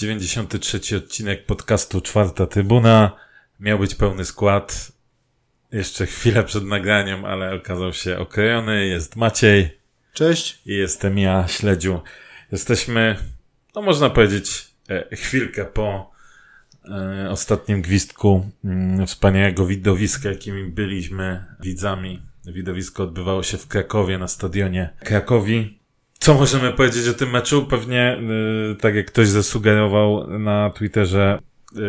Dziewięćdziesiąty trzeci odcinek podcastu Czwarta Trybuna. Miał być pełny skład. Jeszcze chwilę przed nagraniem, ale okazał się okrojony. Jest Maciej. Cześć. I jestem ja, Śledziu. Jesteśmy, no można powiedzieć, e, chwilkę po e, ostatnim gwizdku mm, wspaniałego widowiska, jakimi byliśmy widzami. Widowisko odbywało się w Krakowie na stadionie Krakowi. Co możemy powiedzieć o tym meczu? Pewnie, y, tak jak ktoś zasugerował na Twitterze,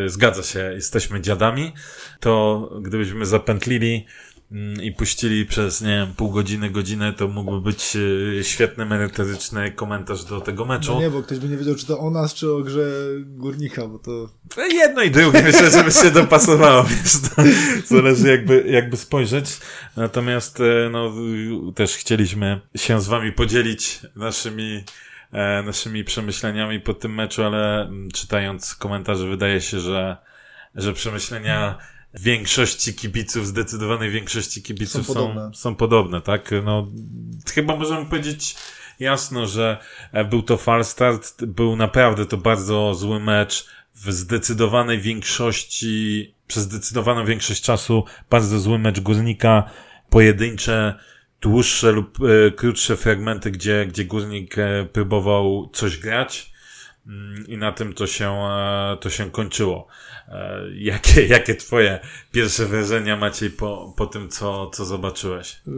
y, zgadza się, jesteśmy dziadami. To gdybyśmy zapętlili i puścili przez, nie wiem, pół godziny, godzinę, to mógłby być y, świetny, merytoryczny komentarz do tego meczu. No nie, bo ktoś by nie wiedział, czy to o nas, czy o grze Górnika, bo to... No Jedno i drugie, myślę, żeby się dopasowało, wiesz, to zależy jakby, jakby spojrzeć. Natomiast, e, no, też chcieliśmy się z wami podzielić naszymi, e, naszymi przemyśleniami po tym meczu, ale mm, czytając komentarze wydaje się, że, że przemyślenia większości kibiców, zdecydowanej większości kibiców Są są, podobne. są podobne, tak? No, chyba możemy powiedzieć jasno, że e, był to fal start, był naprawdę to bardzo zły mecz, w zdecydowanej większości, przez zdecydowaną większość czasu bardzo zły mecz Górnika, pojedyncze, dłuższe lub e, krótsze fragmenty, gdzie, gdzie Górnik e, próbował coś grać mm, i na tym to się, e, to się kończyło. E, jakie, jakie twoje pierwsze wrażenia Maciej po, po tym, co, co zobaczyłeś? Yy,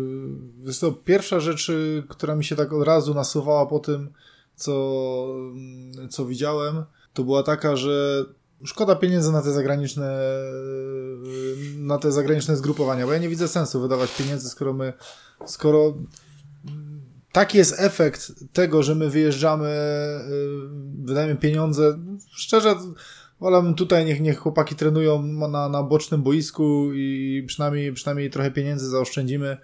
Wiesz co, pierwsza rzecz, y, która mi się tak od razu nasuwała po tym, co, mm, co widziałem, to była taka, że szkoda pieniędzy na te zagraniczne yy, na te zagraniczne zgrupowania, bo ja nie widzę sensu wydawać pieniędzy, skoro my, skoro mm, taki jest efekt tego, że my wyjeżdżamy, wydajemy pieniądze. Szczerze, wolałbym tutaj, niech, niech chłopaki trenują na, na bocznym boisku i przynajmniej, przynajmniej trochę pieniędzy zaoszczędzimy.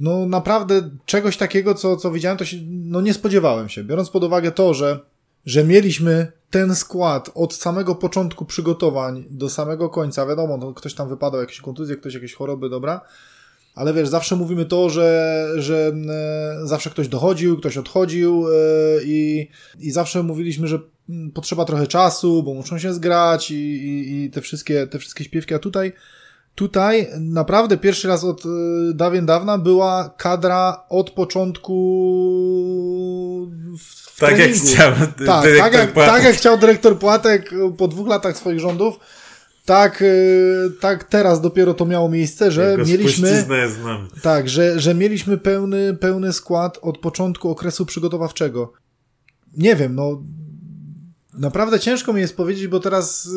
No naprawdę czegoś takiego, co, co widziałem, to się, no nie spodziewałem się. Biorąc pod uwagę to, że, że mieliśmy ten skład od samego początku przygotowań do samego końca, wiadomo, no, ktoś tam wypadał, jakieś kontuzje, ktoś jakieś choroby, dobra, ale wiesz, zawsze mówimy to, że, że e, zawsze ktoś dochodził, ktoś odchodził e, i, i zawsze mówiliśmy, że mm, potrzeba trochę czasu, bo muszą się zgrać i, i, i te, wszystkie, te wszystkie śpiewki, a tutaj Tutaj naprawdę pierwszy raz od y, dawien dawna była kadra od początku Tak jak chciał tak, dyrektor tak, jak, Płatek. tak jak chciał dyrektor Płatek po dwóch latach swoich rządów, tak, y, tak teraz dopiero to miało miejsce, że Jego mieliśmy znam. tak, że, że mieliśmy pełny, pełny skład od początku okresu przygotowawczego. Nie wiem, no naprawdę ciężko mi jest powiedzieć, bo teraz yy,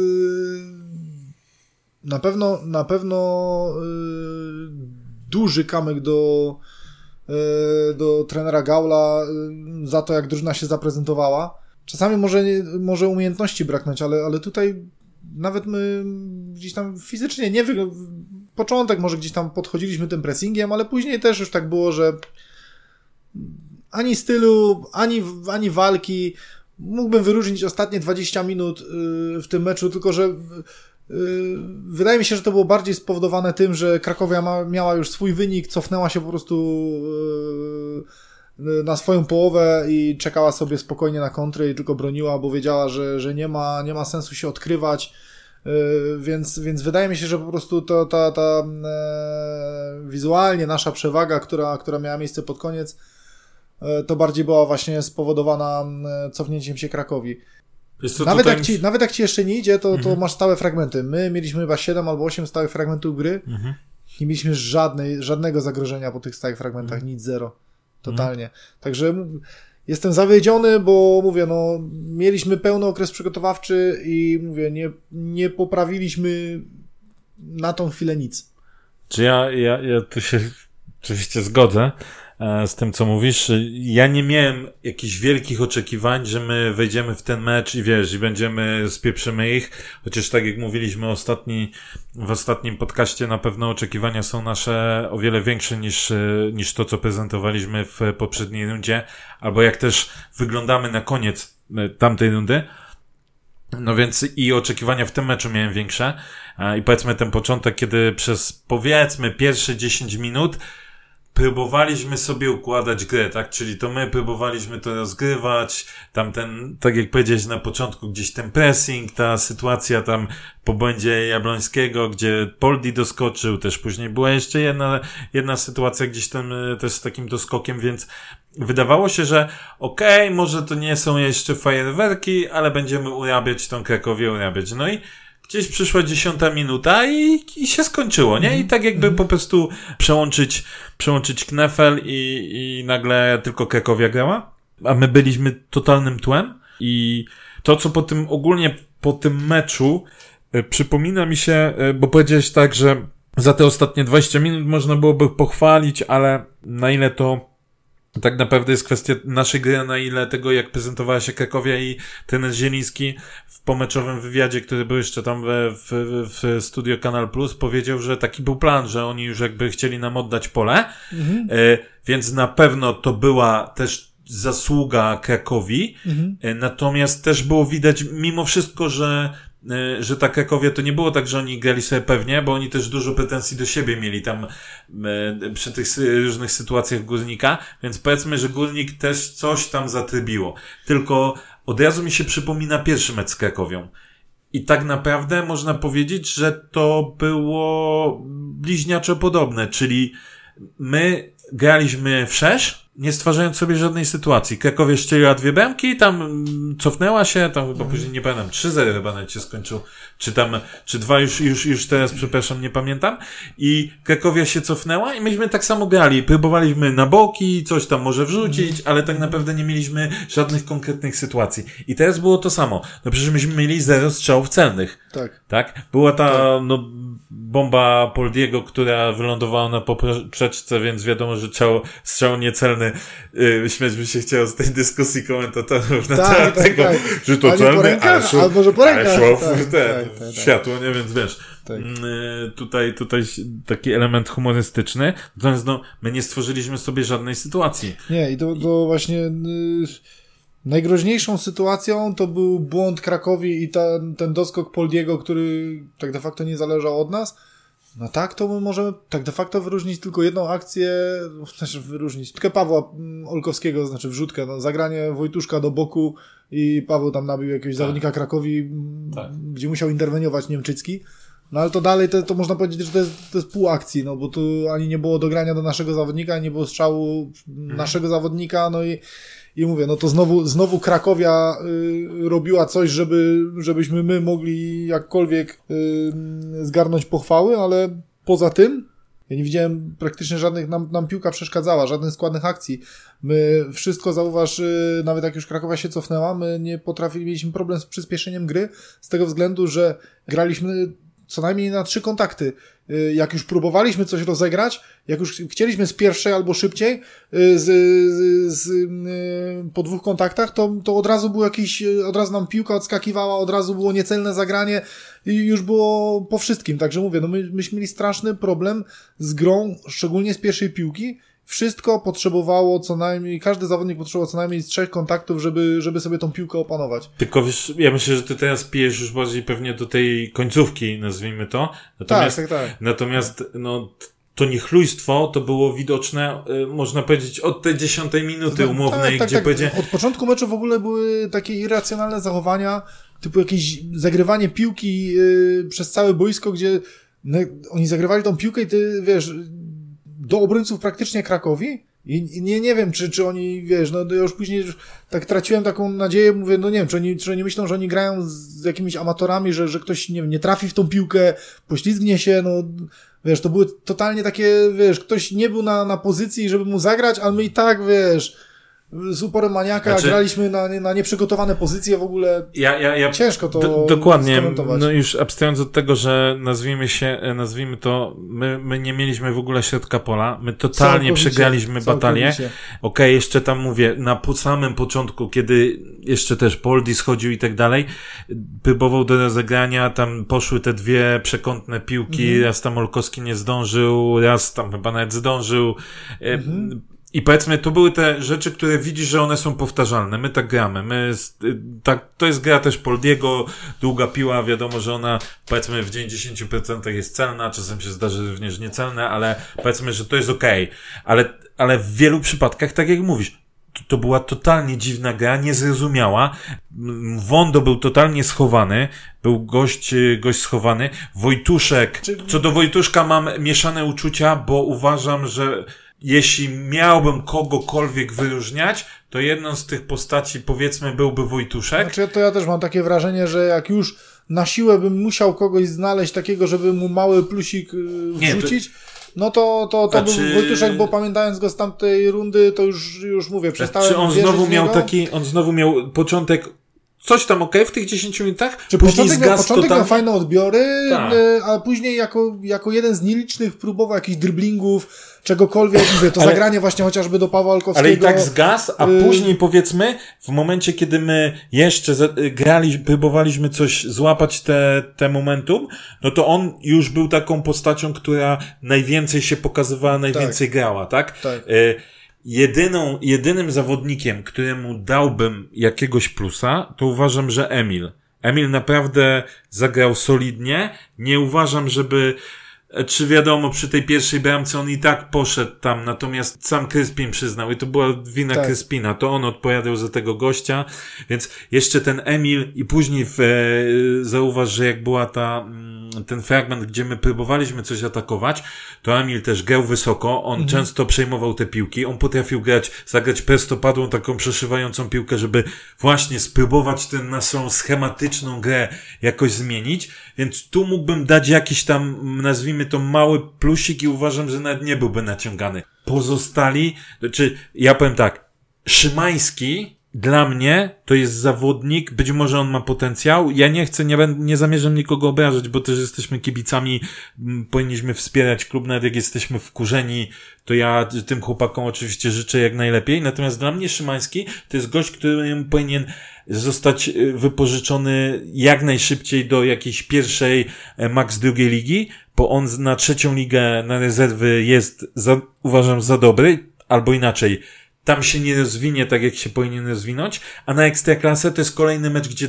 na pewno na pewno yy, duży kamyk do do trenera Gaula za to, jak drużyna się zaprezentowała. Czasami może, może umiejętności braknąć, ale, ale tutaj nawet my gdzieś tam fizycznie nie wygląda. Początek może gdzieś tam podchodziliśmy tym pressingiem, ale później też już tak było, że ani stylu, ani, ani walki. Mógłbym wyróżnić ostatnie 20 minut yy, w tym meczu, tylko że yy, wydaje mi się, że to było bardziej spowodowane tym, że Krakowia ma, miała już swój wynik, cofnęła się po prostu yy, na swoją połowę i czekała sobie spokojnie na kontry i tylko broniła, bo wiedziała, że, że nie, ma, nie ma sensu się odkrywać. Yy, Więc, więc wydaje mi się, że po prostu to, ta, ta e, wizualnie nasza przewaga, która, która miała miejsce pod koniec, e, to bardziej była właśnie spowodowana cofnięciem się Krakowi. Co, Nawet, tutaj- jak ci, nawet jak ci jeszcze nie idzie, to, to Mhm. masz stałe fragmenty. My mieliśmy chyba 7 albo 8 stałych fragmentów gry. Mhm. Nie mieliśmy żadnej, żadnego zagrożenia po tych stałych fragmentach, Mhm. nic zero. Totalnie. Także m- jestem zawiedziony, bo mówię, no, mieliśmy pełny okres przygotowawczy i mówię, nie, nie poprawiliśmy na tą chwilę nic. Czy ja, ja, ja tu się oczywiście zgodzę z tym, co mówisz. Ja nie miałem jakichś wielkich oczekiwań, że my wejdziemy w ten mecz i wiesz, i będziemy, spieprzymy ich. Chociaż tak jak mówiliśmy ostatni, w ostatnim podcaście, na pewno oczekiwania są nasze o wiele większe niż, e, niż to, co prezentowaliśmy w poprzedniej rundzie. Albo jak też wyglądamy na koniec e, tamtej rundy. No więc i oczekiwania w tym meczu miałem większe. E, I powiedzmy ten początek, kiedy przez powiedzmy pierwsze 10 minut próbowaliśmy sobie układać grę, tak? Czyli to my próbowaliśmy to rozgrywać, tam ten, tak jak powiedziałeś na początku, gdzieś ten pressing, ta sytuacja tam po błędzie Jablońskiego, gdzie Poldi doskoczył, też później była jeszcze jedna, jedna sytuacja gdzieś tam e, też z takim doskokiem, więc wydawało się, że okej, okay, może to nie są jeszcze fajerwerki, ale będziemy urabiać tą Krakowię, urabiać. No i gdzieś przyszła dziesiąta minuta i, i się skończyło, nie? I tak jakby po prostu przełączyć, przełączyć knefel i, i nagle tylko Krakowia grała. A my byliśmy totalnym tłem i to, co po tym ogólnie po tym meczu y, przypomina mi się, y, bo powiedziałeś tak, że za te ostatnie 20 minut można byłoby pochwalić, ale na ile to tak naprawdę jest kwestia naszej gry, na ile tego, jak prezentowała się Krakowia i ten Zieliński w pomeczowym wywiadzie, który był jeszcze tam we, w, w Studio Kanal Plus, powiedział, że taki był plan, że oni już jakby chcieli nam oddać pole, mhm. e, więc na pewno to była też zasługa Krakowi, mhm. e, natomiast też było widać mimo wszystko, że że ta Krakowia to nie było tak, że oni grali sobie pewnie, bo oni też dużo pretensji do siebie mieli tam e, przy tych różnych sytuacjach Górnika, więc powiedzmy, że Górnik też coś tam zatrybiło. Tylko od razu mi się przypomina pierwszy mecz z Krakowią. I tak naprawdę można powiedzieć, że to było bliźniaczo podobne, czyli my graliśmy w sześć, nie stwarzając sobie żadnej sytuacji. Krakowie szczeliła dwie bramki, tam cofnęła się, tam chyba później nie pamiętam, 3-0 chyba nawet się skończył, czy tam, czy dwa już, już, już teraz, przepraszam, nie pamiętam. I Krakowia się cofnęła i myśmy tak samo grali. Próbowaliśmy na boki, coś tam może wrzucić, mhm. ale tak naprawdę nie mieliśmy żadnych konkretnych sytuacji. I teraz było to samo. No przecież myśmy mieli zero strzałów celnych. Tak. Tak? Była ta, tak. no, bomba Poldiego, która wylądowała na poprzeczce, więc wiadomo, że strzał, strzał niecelny. Yy, śmiać by się chciał z tej dyskusji komentatorów na tak, temat tak, tego, tak. że to celny, ale, szło, albo że po rękach. szło tak, ten, tak, tak, światło, nie? Więc wiesz, tak. yy, tutaj, tutaj taki element humorystyczny. Natomiast no, my nie stworzyliśmy sobie żadnej sytuacji. Nie, i to, to właśnie... Yy Najgroźniejszą sytuacją to był błąd Krakowi i ten, ten doskok Poldiego, który tak de facto nie zależał od nas. No tak, to my możemy tak de facto wyróżnić tylko jedną akcję, znaczy wyróżnić, tylko Pawła mm, Olkowskiego, znaczy wrzutkę, no, zagranie Wojtuszka do boku i Paweł tam nabił jakiegoś tak. zawodnika Krakowi, mm, tak. gdzie musiał interweniować Niemczycki. No ale to dalej, to, to można powiedzieć, że to jest, to jest pół akcji, no bo tu ani nie było dogrania do naszego zawodnika, ani nie było strzału mhm. naszego zawodnika, no i i mówię, no to znowu, znowu Krakowia y, robiła coś, żeby, żebyśmy my mogli jakkolwiek y, zgarnąć pochwały, ale poza tym ja nie widziałem praktycznie żadnych, nam, nam piłka przeszkadzała, żadnych składnych akcji. My wszystko, zauważ, y, nawet jak już Krakowia się cofnęła, my nie potrafili, mieliśmy problem z przyspieszeniem gry, z tego względu, że graliśmy co najmniej na trzy kontakty. Y, jak już próbowaliśmy coś rozegrać, jak już chcieliśmy z pierwszej albo szybciej, y, z, z, z, y, po dwóch kontaktach, to, to od razu był jakiś, od razu nam piłka odskakiwała, od razu było niecelne zagranie i już było po wszystkim. Także mówię, no my, myśmy mieli straszny problem z grą, szczególnie z pierwszej piłki, wszystko potrzebowało co najmniej, każdy zawodnik potrzebował co najmniej z trzech kontaktów, żeby, żeby sobie tą piłkę opanować. Tylko wiesz, ja myślę, że ty teraz pijesz już bardziej pewnie do tej końcówki, nazwijmy to. Natomiast, tak, tak, tak. Natomiast, no, to niechlujstwo to było widoczne, y, można powiedzieć, od tej dziesiątej minuty umownej, tak, tak, gdzie tak. będzie... Od początku meczu w ogóle były takie irracjonalne zachowania, typu jakieś zagrywanie piłki yy, przez całe boisko, gdzie no, oni zagrywali tą piłkę i ty, wiesz, do obrońców praktycznie Krakowi. I nie, nie wiem, czy, czy oni, wiesz, no ja już później już tak traciłem taką nadzieję, mówię, no nie wiem, czy oni, czy oni myślą, że oni grają z jakimiś amatorami, że, że ktoś nie, nie trafi w tą piłkę, poślizgnie się, no wiesz, to były totalnie takie, wiesz, ktoś nie był na, na pozycji, żeby mu zagrać, ale my i tak, wiesz, z uporem maniaka, znaczy, graliśmy na, na nieprzygotowane pozycje w ogóle. Ja, ja, ja, ciężko to do, Dokładnie. No już abstrahując od tego, że nazwijmy się, nazwijmy to, my, my nie mieliśmy w ogóle środka pola, my totalnie całkowicie, przegraliśmy batalię. Okej, okay, jeszcze tam mówię, na samym początku, kiedy jeszcze też Poldi schodził i tak dalej, próbował do rozegrania, tam poszły te dwie przekątne piłki, mhm. raz tam Olkowski nie zdążył, raz tam chyba nawet zdążył. E, mhm I powiedzmy, to były te rzeczy, które widzisz, że one są powtarzalne. My tak gramy. My, y, tak, to jest gra też Poldiego, długa piła, wiadomo, że ona, powiedzmy, w 90% jest celna, czasem się zdarzy również niecelna, ale powiedzmy, że to jest okej. Okay. Ale, ale w wielu przypadkach, tak jak mówisz, to, to była totalnie dziwna gra, niezrozumiała. Wondo był totalnie schowany, był gość, y, gość schowany. Wojtuszek, co do Wojtuszka mam mieszane uczucia, bo uważam, że jeśli miałbym kogokolwiek wyróżniać, to jedną z tych postaci, powiedzmy, byłby Wojtuszek. Znaczy, to ja też mam takie wrażenie, że jak już na siłę bym musiał kogoś znaleźć takiego, żeby mu mały plusik wrzucić, Nie, to... no to, to, to znaczy... był Wojtuszek, bo pamiętając go z tamtej rundy, to już, już mówię, przestałem Czy on znowu miał taki, on znowu miał początek coś tam ok w tych 10 minutach. Czy później początek, początek miał fajne odbiory, tak. E, a później jako, jako jeden z nielicznych próbował jakichś driblingów, czegokolwiek, mówię, to ale, zagranie właśnie chociażby do Pawła Alkowskiego. Ale i tak zgas, a y... później powiedzmy, w momencie, kiedy my jeszcze grali, próbowaliśmy coś złapać te, te momentum, no to on już był taką postacią, która najwięcej się pokazywała, najwięcej tak. grała, tak? tak. Y jedyną, jedynym zawodnikiem, któremu dałbym jakiegoś plusa, to uważam, że Emil. Emil naprawdę zagrał solidnie. Nie uważam, żeby E, czy wiadomo, przy tej pierwszej bramce on i tak poszedł tam, natomiast sam Kryspin przyznał i to była wina tak. Kryspina, to on odpowiadał za tego gościa, więc jeszcze ten Emil i później w, e, zauważ, że jak była ta, mm, ten fragment, gdzie my próbowaliśmy coś atakować, to Emil też grał wysoko, on mhm. często przejmował te piłki, on potrafił grać, zagrać prostopadłą, taką przeszywającą piłkę, żeby właśnie spróbować tę naszą schematyczną grę jakoś zmienić, więc tu mógłbym dać jakiś tam, nazwijmy to mały plusik i uważam, że nawet nie byłby naciągany. Pozostali, znaczy, ja powiem tak, Szymański dla mnie to jest zawodnik, być może on ma potencjał. Ja nie chcę, nie, nie zamierzam nikogo obrażać, bo też jesteśmy kibicami, powinniśmy wspierać klub, nawet jak jesteśmy wkurzeni, to ja tym chłopakom oczywiście życzę jak najlepiej. Natomiast dla mnie Szymański to jest gość, który powinien zostać y, wypożyczony jak najszybciej do jakiejś pierwszej e, max drugiej ligi, bo on na trzecią ligę na rezerwy jest, za, uważam, za dobry, albo inaczej, tam się nie rozwinie tak, jak się powinien rozwinąć, a na ekstraklasę to jest kolejny mecz, gdzie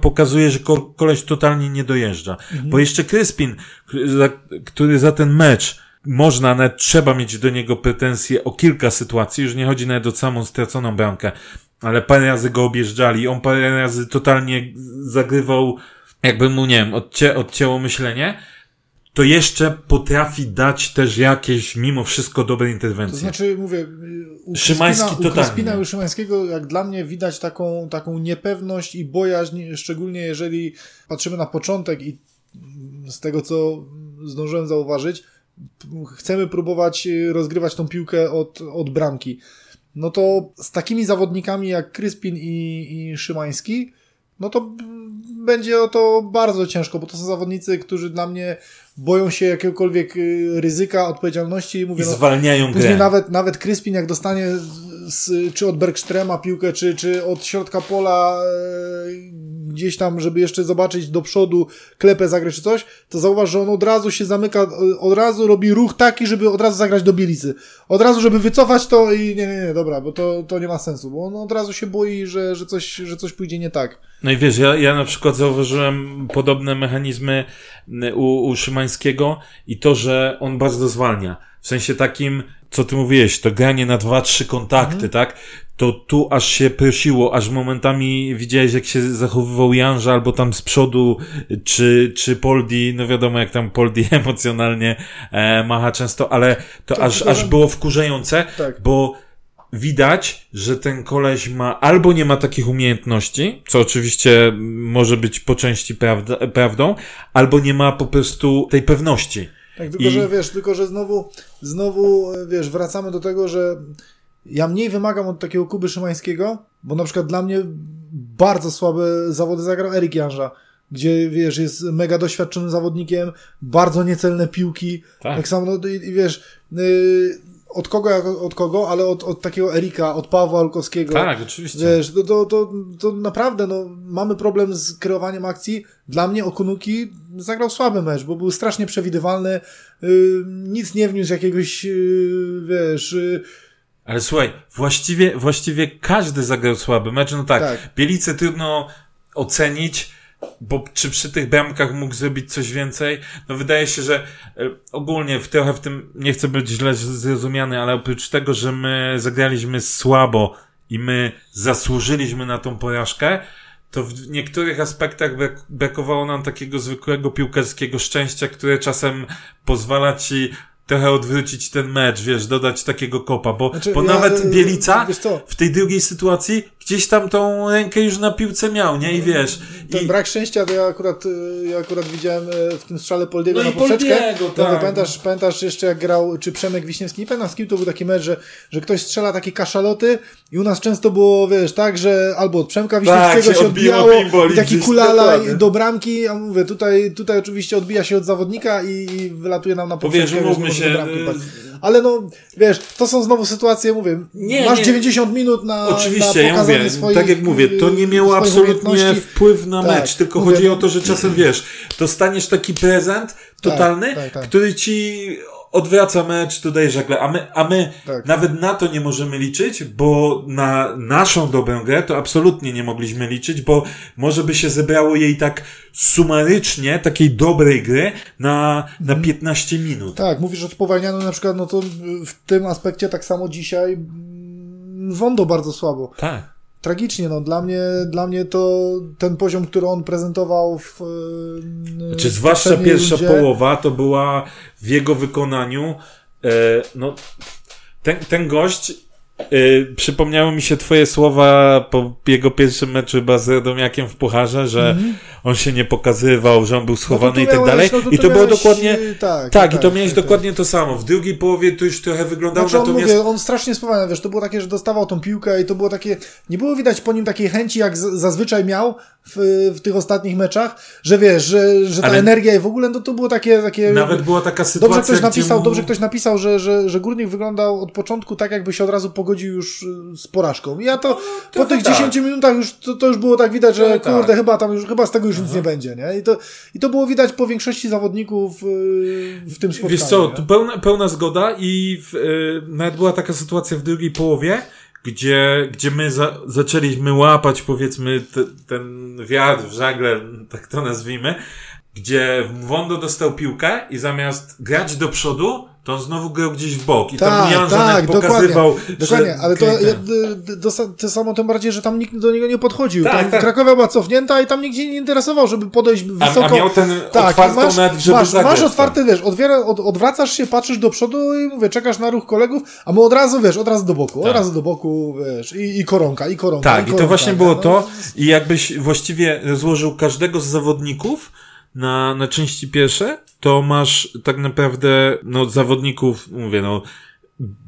pokazuje, że ko koleś totalnie nie dojeżdża. Mhm. Bo jeszcze Kryspin, który za ten mecz można, nawet trzeba mieć do niego pretensje o kilka sytuacji, już nie chodzi nawet o samą straconą bramkę, ale parę razy go objeżdżali, on parę razy totalnie zagrywał, jakby mu, nie wiem, odcię odcięło myślenie, to jeszcze potrafi dać też jakieś, mimo wszystko, dobre interwencje. To znaczy, mówię, u Szymański Kryspina, u Kryspina i u Szymańskiego, jak dla mnie, widać taką, taką niepewność i bojaźń, szczególnie jeżeli patrzymy na początek i z tego, co zdążyłem zauważyć, chcemy próbować rozgrywać tą piłkę od, od bramki. No to z takimi zawodnikami jak Kryspin i, i Szymański, no to będzie o to bardzo ciężko, bo to są zawodnicy, którzy dla mnie boją się jakiegokolwiek y, ryzyka, odpowiedzialności. Mówię, I no, zwalniają no, Później nawet, nawet Kryspin, jak dostanie z, czy od Bergstrema piłkę, czy, czy od środka pola e, gdzieś tam, żeby jeszcze zobaczyć do przodu, klepę zagrać czy coś, to zauważ, że on od razu się zamyka, od razu robi ruch taki, żeby od razu zagrać do Bielicy. Od razu, żeby wycofać to i nie, nie, nie, dobra, bo to, to nie ma sensu, bo on od razu się boi, że, że, coś, że coś pójdzie nie tak. No i wiesz, ja, ja na przykład zauważyłem podobne mechanizmy u, u Szymańskiego i to, że on bardzo zwalnia. W sensie takim, co ty mówiłeś, to granie na dwa, trzy kontakty, mhm. tak? To tu aż się prosiło, aż momentami widziałeś, jak się zachowywał Janża albo tam z przodu, czy, czy Poldi, no wiadomo, jak tam Poldi emocjonalnie e, macha często, ale to tak, aż, aż było wkurzające, tak. bo widać, że ten koleś ma albo nie ma takich umiejętności, co oczywiście może być po części prawda, prawdą, albo nie ma po prostu tej pewności. Tak, tylko I... że wiesz, tylko że znowu, znowu, wiesz, wracamy do tego, że ja mniej wymagam od takiego Kuby Szymańskiego, bo na przykład dla mnie bardzo słabe zawody zagrał Erik Janża, gdzie, wiesz, jest mega doświadczonym zawodnikiem, bardzo niecelne piłki, tak, tak samo, no, i, i wiesz, yy, od kogo, od kogo, ale od, od takiego Erika, od Pawła Olkowskiego. Tak, oczywiście. Wiesz, to, to, to, to naprawdę, no, mamy problem z kreowaniem akcji. Dla mnie Okunuki zagrał słaby mecz, bo był strasznie przewidywalny, yy, nic nie wniósł jakiegoś, yy, wiesz, yy, Ale słuchaj, właściwie, właściwie każdy zagrał słaby mecz. No tak, Tak. Bielice trudno ocenić, bo czy przy tych bramkach mógł zrobić coś więcej? No wydaje się, że e, ogólnie w, trochę w tym, nie chcę być źle zrozumiany, ale oprócz tego, że my zagraliśmy słabo i my zasłużyliśmy na tą porażkę, to w niektórych aspektach brak, brakowało nam takiego zwykłego piłkarskiego szczęścia, które czasem pozwala ci trochę odwrócić ten mecz, wiesz, dodać takiego kopa, bo, Znaczy, bo ja, nawet Bielica w tej drugiej sytuacji gdzieś tam tą rękę już na piłce miał, nie? I wiesz. Ten I, brak szczęścia to ja akurat, y, ja akurat widziałem e, w tym strzale Poldiego No na i poprzeczkę. Poldiego, No, tak. pamiętasz, pamiętasz jeszcze jak grał, czy Przemek Wiśniewski, nie pamiętam z kim to był taki mecz, że, że ktoś strzela takie kaszaloty i u nas często było, wiesz, tak, że albo od Przemka Wiśniewskiego Tak, się odbijało i taki kulala do bramki, a mówię, tutaj, tutaj oczywiście odbija się od zawodnika i, i wylatuje nam na poprzeczkę. Się, bramki y, padł. Ale no, wiesz, to są znowu sytuacje, mówię, Nie, masz nie. 90 minut na, Oczywiście, na ja mówię, swoich, tak jak mówię, to nie miało swoich absolutnie umiejętności. wpływ na Tak, mecz, tylko mówię, chodzi o to, że czasem wiesz, dostaniesz taki prezent totalny, tak, tak. który ci odwraca mecz, dodaje żagle, a my, a my Tak. nawet na to nie możemy liczyć, bo na naszą dobrą grę to absolutnie nie mogliśmy liczyć, bo może by się zebrało jej tak sumarycznie, takiej dobrej gry na, na 15 minut. Tak, mówisz o spowalnianiu na przykład, no to w tym aspekcie tak samo dzisiaj mm, Wondo bardzo słabo. Tak. Tragicznie, no dla mnie, dla mnie to ten poziom, który on prezentował w yy, Czy w zwłaszcza poprzedniej pierwsza rundzie, połowa to była w jego wykonaniu. E, no, ten, ten gość. E, przypomniały mi się twoje słowa po jego pierwszym meczu chyba z Radomiakiem w Pucharze, że on się nie pokazywał, że on był schowany tu i tak dalej. no to I to było miałeś, dokładnie. yy, tak, Tak, tak, i to miałeś tak, tak. dokładnie to samo. W drugiej połowie to już trochę wyglądało, Znaczy on, natomiast. mówię, on strasznie spowalnia, wiesz, to było takie, że dostawał tą piłkę i to było takie, nie było widać po nim takiej chęci, jak zazwyczaj miał w, w tych ostatnich meczach, że wiesz, że, że ta Ale- energia i w ogóle, no to było takie, takie Nawet była taka sytuacja. Dobrze ktoś napisał, mu- dobrze ktoś napisał, że, że, że Górnik wyglądał od początku tak, jakby się od razu pogodził już y, z porażką. I ja to, po trochę tych tak. 10 minutach już to, to już było tak widać, że Trochę tak. kurde, chyba tam już chyba z tego już nic nie będzie, nie? I to, I to było widać po większości zawodników y, w tym spotkaniu. Wiesz co, nie? tu pełna, pełna zgoda i w, y, nawet była taka sytuacja w drugiej połowie, gdzie, gdzie my za, zaczęliśmy łapać powiedzmy te, ten wiatr w żagle, tak to nazwijmy, gdzie Wondo dostał piłkę i zamiast grać do przodu, to on znowu grał gdzieś w bok i tam Tak, Jan tak, pokazywał, dokładnie, dokładnie, ale to, ja, dosa- to samo tym bardziej, że tam nikt do niego nie podchodził. Tak, tam tak. Krakowia była cofnięta i tam nikt się nie interesował, żeby podejść a, wysoko. a miał ten Tak, otwartą masz, nawet, żeby masz, zagrać masz tam. otwarte, wiesz, odwiera, od, odwracasz się, patrzysz do przodu i mówię, czekasz na ruch kolegów, a my od razu, wiesz, od razu do boku, od Tak. razu do boku, wiesz, i, i koronka, i koronka, Tak, i koronka, to właśnie nie? było No, to. I jakbyś właściwie złożył każdego z zawodników na, na części pierwsze, to masz tak naprawdę, no, zawodników, mówię, no,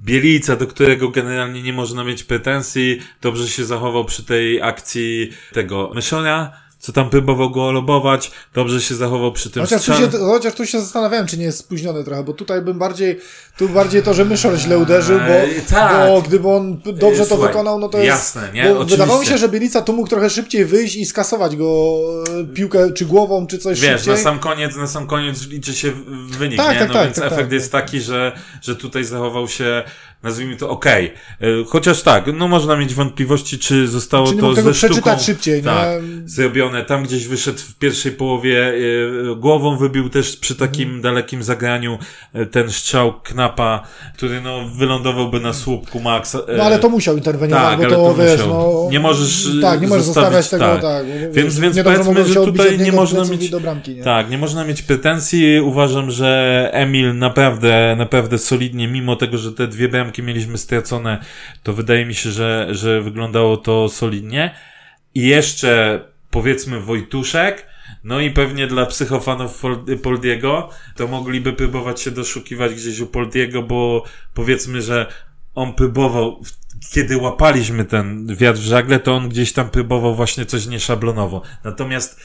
Bielica, do którego generalnie nie można mieć pretensji, dobrze się zachował przy tej akcji tego Myszona, co tam próbował go lobować, dobrze się zachował przy tym Chociaż tu, się, chociaż tu się zastanawiałem, czy nie jest spóźniony trochę, bo tutaj bym bardziej, tu bardziej to, że Myszor źle uderzył, bo, Ej, tak. bo gdyby on dobrze to wykonał, no to jest... jasne, nie? Bo wydawało mi się, że Bielica tu mógł trochę szybciej wyjść i skasować go e, piłkę, czy głową, czy coś Wiesz, szybciej. na sam koniec, na sam koniec liczy się wynik, Tak, nie? tak, no tak, więc tak, efekt tak, jest tak. taki, że, że tutaj zachował się, nazwijmy to okej. Y, Chociaż tak, no można mieć wątpliwości, czy zostało Czy to ze sztuką przeczytać szybciej, tak, nie? zrobione. Tam gdzieś wyszedł w pierwszej połowie, y, głową wybił też przy takim Mhm. dalekim zagraniu y, ten strzał Knapa, który no wylądowałby na słupku Max. y, No ale to musiał interweniować, tak, bo to, to wiesz, no... Nie możesz, Tak, nie możesz zostawiać tego, tak. tak. Więc- więc powiedzmy, że tutaj nie można mieć- bramki, nie? Tak, nie można mieć pretensji. Uważam, że Emil naprawdę, naprawdę solidnie, mimo tego, że te dwie bramki mieliśmy stracone, to wydaje mi się, że, że wyglądało to solidnie. I jeszcze powiedzmy Wojtuszek, no i pewnie dla psychofanów Poldiego, to mogliby próbować się doszukiwać gdzieś u Poldiego, bo powiedzmy, że on próbował, kiedy łapaliśmy ten wiatr w żagle, to on gdzieś tam próbował właśnie coś nieszablonowo. Natomiast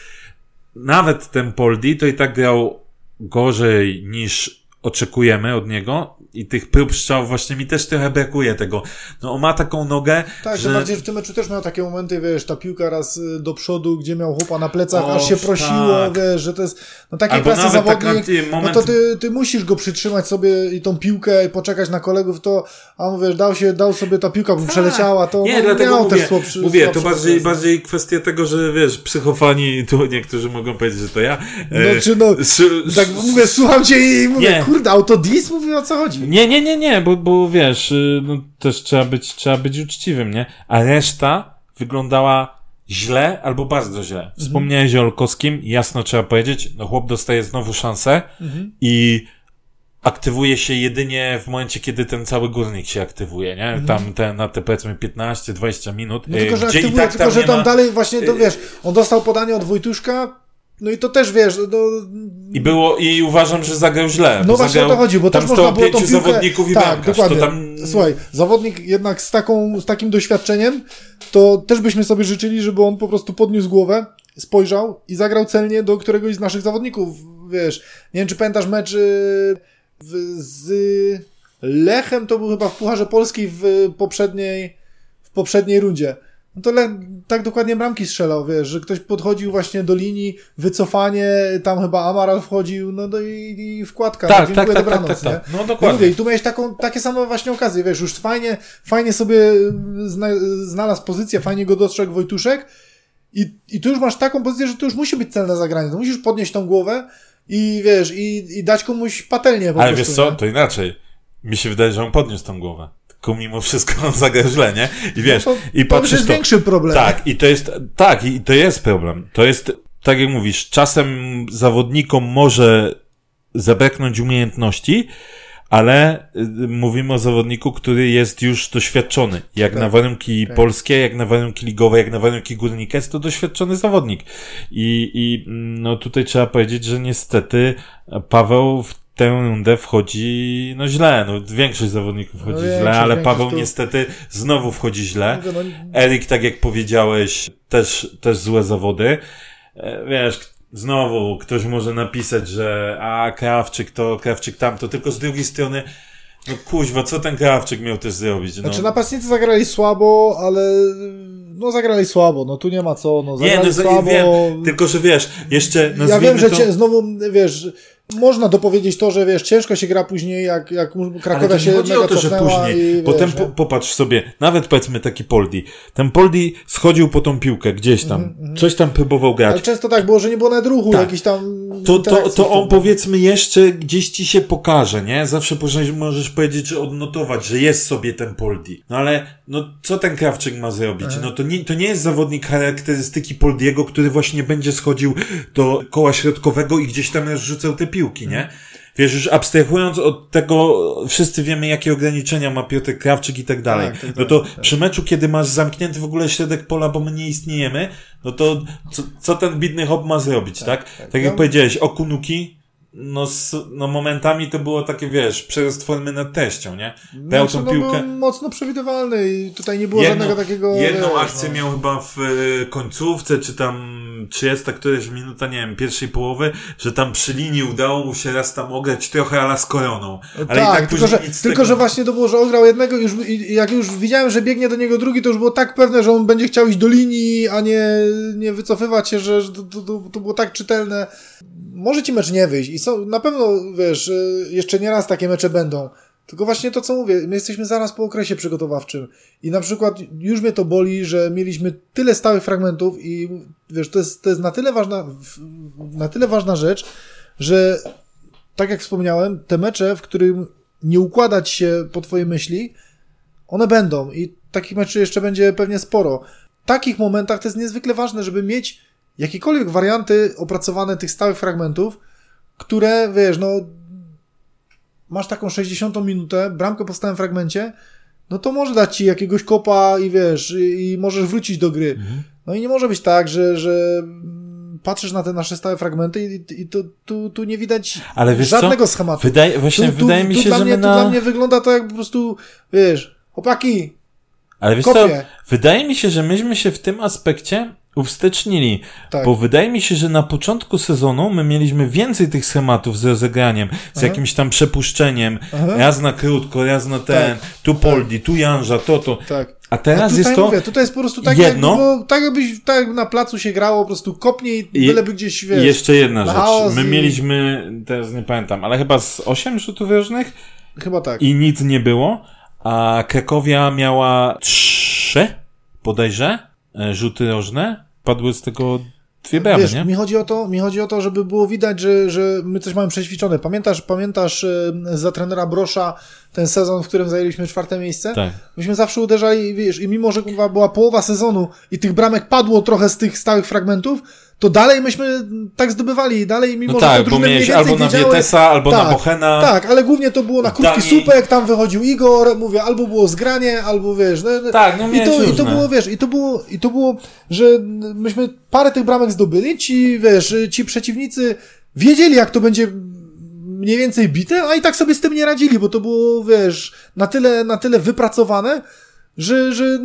nawet ten Poldi to i tak grał gorzej niż oczekujemy od niego i tych prób strzałów właśnie mi też trochę brakuje tego. No on ma taką nogę, Tak, że... bardziej w tym meczu też miał takie momenty, wiesz, ta piłka raz y, do przodu, gdzie miał chłopa na plecach, O, aż się prosiło, tak. wiesz, że to jest, no taki Albo klasy tak zawodnik, na- moment- no to ty, ty musisz go przytrzymać sobie i tą piłkę i poczekać na kolegów, to, a on, wiesz, dał się, dał sobie ta piłka, by przeleciała, to Tak. Nie, no, dlatego miał mówię, też słabszy, mówię to słabszy bardziej, okres. bardziej kwestia tego, że wiesz, psychofani, tu niektórzy mogą powiedzieć, że to ja. No e, czy no, tak mówię, słucham cię i mówię, Nie. kurde, autodis? Mówię, o co chodzi? Nie, nie, nie, nie, bo, bo wiesz, y, no, też trzeba być, trzeba być uczciwym, nie? A reszta wyglądała źle albo bardzo źle. Wspomniałeś o Olkowskim, jasno trzeba powiedzieć, no chłop dostaje znowu szansę i aktywuje się jedynie w momencie, kiedy ten cały górnik się aktywuje, nie? Tam te, na te powiedzmy 15-20 minut. No tylko, y, że gdzie i aktywuje, tak tylko, że nie tam ma- dalej właśnie, to wiesz, on dostał podanie od Wojtuszka, no i to też, wiesz, no, I było, i uważam, że zagrał źle. No właśnie o zagrał, to chodzi, bo tam też można było tą piłkę... zawodników i tak, bramkarz. dokładnie. Tam... Słuchaj, zawodnik jednak z, taką, z takim doświadczeniem, to też byśmy sobie życzyli, żeby on po prostu podniósł głowę, spojrzał i zagrał celnie do któregoś z naszych zawodników. Wiesz, nie wiem, czy pamiętasz mecz y, w, z Lechem, to był chyba w Pucharze Polskiej w poprzedniej, w poprzedniej rundzie. No to Lech tak dokładnie bramki strzelał, wiesz, że ktoś podchodził właśnie do linii, wycofanie, tam chyba Amaral wchodził, no, no i, i wkładka. Tak, no, tak, tak, dobranoc, tak, tak, tak. No No dokładnie. mówię, i tu miałeś taką, takie same właśnie okazje, wiesz, już fajnie, fajnie sobie zna, znalazł pozycję, fajnie go dostrzegł Wojtuszek i, i tu już masz taką pozycję, że to już musi być celne zagranie, to musisz podnieść tą głowę i wiesz, i, i dać komuś patelnię po Ale prostu, wiesz co, nie? to inaczej. Mi się wydaje, że on podniósł tą głowę. Tylko mimo wszystko on zagrał źle, nie? I wiesz, no to, i to patrzysz jest to... większy problem. Tak, i to jest, tak, i to jest problem. To jest, tak jak mówisz, czasem zawodnikom może zabraknąć umiejętności, ale y, mówimy o zawodniku, który jest już doświadczony. Jak Tak, na warunki tak. polskie, jak na warunki ligowe, jak na warunki górnika, jest to doświadczony zawodnik. I, i mm, no tutaj trzeba powiedzieć, że niestety Paweł w tę rundę wchodzi no źle. No, większość zawodników wchodzi źle, większość, ale Paweł tu- niestety znowu wchodzi źle. No, Erik, tak jak powiedziałeś, też, też złe zawody. E, Wiesz, znowu ktoś może napisać, że a Krawczyk to, Krawczyk tamto, tylko z drugiej strony, no kuźwa, co ten Krawczyk miał też zrobić? No, Znaczy napastnicy zagrali słabo, ale no zagrali słabo, no tu nie ma co, no nie, zagrali no za- słabo. wiem, tylko że wiesz, jeszcze Ja wiem, że to... cię, znowu, wiesz, można dopowiedzieć to, że wiesz, ciężko się gra później, jak, jak Ale Krakowia to się nie chodzi o to, że później, i, wiesz, nie? po, popatrz sobie, nawet powiedzmy taki Poldi, ten Poldi schodził po tą piłkę gdzieś tam, coś tam próbował grać, Ale często tak było, że nie było nawet ruchu, Tak. jakiś tam To, to, to on powiedzmy jeszcze gdzieś ci się pokaże, nie? Zawsze możesz, możesz powiedzieć, że odnotować, że jest sobie ten Poldi. No ale, no co ten Krawczyk ma zrobić? No to nie, to nie jest zawodnik charakterystyki Poldiego, który właśnie będzie schodził do koła środkowego i gdzieś tam rzucał te piłki, nie? Wiesz, już abstrahując od tego, wszyscy wiemy, jakie ograniczenia ma Piotr Krawczyk i tak dalej. Tak, tak, no to tak, tak. przy meczu, kiedy masz zamknięty w ogóle środek pola, bo my nie istniejemy, no to co, co ten bidny hop ma zrobić, tak? Tak, jak Ja- powiedziałeś, Okunuki, no, no momentami to było takie, wiesz, przerost formy nad teścią, nie? Dał Znaczy, tą no, piłkę. był mocno przewidywalny i tutaj nie było żadnego takiego... jedną wiesz, akcję no. miał chyba w e, końcówce, czy tam 30 któreś minuta, nie wiem, pierwszej połowy, że tam przy linii udało mu się raz tam ograć trochę ala z koroną. Ale tak, i tak tylko, że, tylko tego... że właśnie to było, że ograł jednego już, i jak już widziałem, że biegnie do niego drugi, to już było tak pewne, że on będzie chciał iść do linii, a nie, nie wycofywać się, że to, to, to było tak czytelne. Może ci mecz nie wyjść i są, na pewno, wiesz, y, jeszcze nie raz takie mecze będą. Tylko właśnie to, co mówię, my jesteśmy zaraz po okresie przygotowawczym i na przykład już mnie to boli, że mieliśmy tyle stałych fragmentów i wiesz, to jest, to jest na tyle ważna, na tyle ważna rzecz, że tak jak wspomniałem, te mecze, w którym nie układać się po twojej myśli, one będą i takich meczy jeszcze będzie pewnie sporo. W takich momentach to jest niezwykle ważne, żeby mieć jakiekolwiek warianty opracowane tych stałych fragmentów, które, wiesz, no masz taką 60 minutę, bramkę po stałym fragmencie, no to może dać ci jakiegoś kopa i wiesz, i, i możesz wrócić do gry. Mhm. No i nie może być tak, że, że patrzysz na te nasze stałe fragmenty i, i to, tu, tu nie widać wiesz co? żadnego schematu. Wydaje, właśnie Tu- tu- wydaje mi tu się, że mnie, my Tu na... dla mnie wygląda to jak po prostu, wiesz, chłopaki, Ale wiesz co, kopie. wydaje mi się, że myśmy się w tym aspekcie uwstecznili. Tak. Bo wydaje mi się, że na początku sezonu my mieliśmy więcej tych schematów z rozegraniem, z Aha. jakimś tam przepuszczeniem. Aha. Raz na krótko, raz na ten, Tak. tu Poldi, tu Janża, to, to. Tak. A teraz jest to... mówię, tutaj jest po prostu tak, jedno. jakby, było, tak, jakbyś, tak jakby na placu się grało, po prostu kopnij, I- byleby gdzieś, wiesz. jeszcze jedna na rzecz. My i- mieliśmy, teraz nie pamiętam, ale chyba z 8 rzutów rożnych Chyba tak. i nic nie było, a Krakowia miała 3 bodajże e, rzuty rożne. Padły z tego dwie bramy, Wiesz, nie? mi chodzi o to, mi chodzi o to, żeby było widać, że, że my coś mamy przećwiczone. Pamiętasz, pamiętasz za trenera Brosza ten sezon, w którym zajęliśmy czwarte miejsce? Tak. Myśmy zawsze uderzali, wiesz, i mimo, że była połowa sezonu i tych bramek padło trochę z tych stałych fragmentów, to dalej myśmy tak zdobywali, dalej mimo, No że te tak, bo miałeś albo na Wietesa, albo na tak, Bochena. Tak, ale głównie to było na krótki Dani- słupek, tam wychodził Igor, mówię, albo było zgranie, albo wiesz, no, no, Tak, no i to, i to było, wiesz, i to było, i to było, że myśmy parę tych bramek zdobyli, ci, wiesz, ci przeciwnicy wiedzieli, jak to będzie mniej więcej bite, a i tak sobie z tym nie radzili, bo to było, wiesz, na tyle, na tyle wypracowane, że, że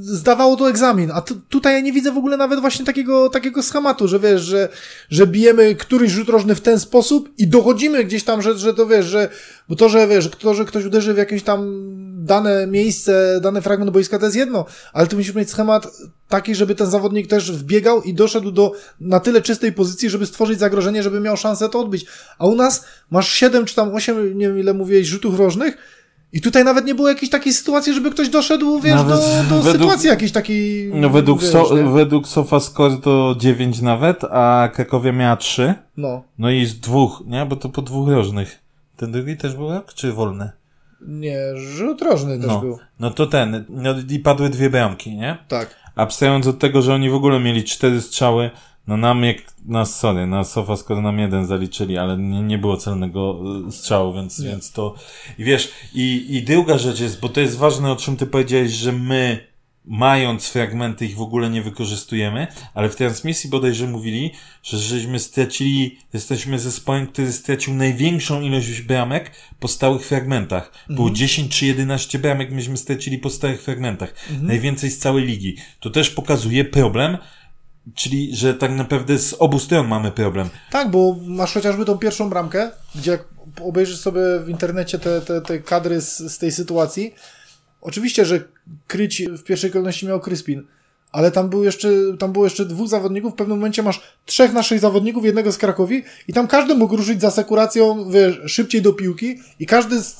zdawało to egzamin. A tu, tutaj ja nie widzę w ogóle nawet właśnie takiego, takiego schematu, że wiesz, że, że bijemy któryś rzut rożny w ten sposób i dochodzimy gdzieś tam, że, że to wiesz, że, bo to, że wiesz, to, że ktoś uderzy w jakieś tam dane miejsce, dany fragment boiska, to jest jedno, ale tu musisz mieć schemat taki, żeby ten zawodnik też wbiegał i doszedł do na tyle czystej pozycji, żeby stworzyć zagrożenie, żeby miał szansę to odbić. A u nas masz 7 czy tam 8, nie wiem ile mówiłeś, rzutów rożnych i tutaj nawet nie było jakiejś takiej sytuacji, żeby ktoś doszedł, wiesz, Nawet do, do według- sytuacji jakiejś takiej... No według, wiesz, so, nie? według SofaScore to 9 nawet, a Krakowia miała 3. No, No i z dwóch, nie? Bo to po dwóch rożnych. Ten drugi też był jak, czy wolny? nie, rzut rożny też No. był. No to ten. No i padły dwie bramki, nie? Tak. Abstrahując od tego, że oni w ogóle mieli cztery strzały, no nam jak, nas, sorry, na SofaScore nam jeden zaliczyli, ale nie, nie było celnego y, strzału, więc, Nie. więc to, i wiesz, i, i druga rzecz jest, bo to jest ważne, o czym ty powiedziałeś, że my, mając fragmenty, ich w ogóle nie wykorzystujemy, ale w transmisji bodajże mówili, że żeśmy stracili, jesteśmy zespołem, który stracił największą ilość bramek po stałych fragmentach. Było 10 czy 11 bramek myśmy stracili po stałych fragmentach. Najwięcej z całej ligi. To też pokazuje problem, czyli, że tak naprawdę z obu stron mamy problem. Tak, bo masz chociażby tą pierwszą bramkę, gdzie jak obejrzysz sobie w internecie te, te, te kadry z, z tej sytuacji, oczywiście, że kryć w pierwszej kolejności miał Kryspin, ale tam był jeszcze, tam było jeszcze dwóch zawodników, w pewnym momencie masz trzech naszych zawodników, jednego z Krakowi i tam każdy mógł ruszyć za sekuracją, wiesz, szybciej do piłki i każdy z,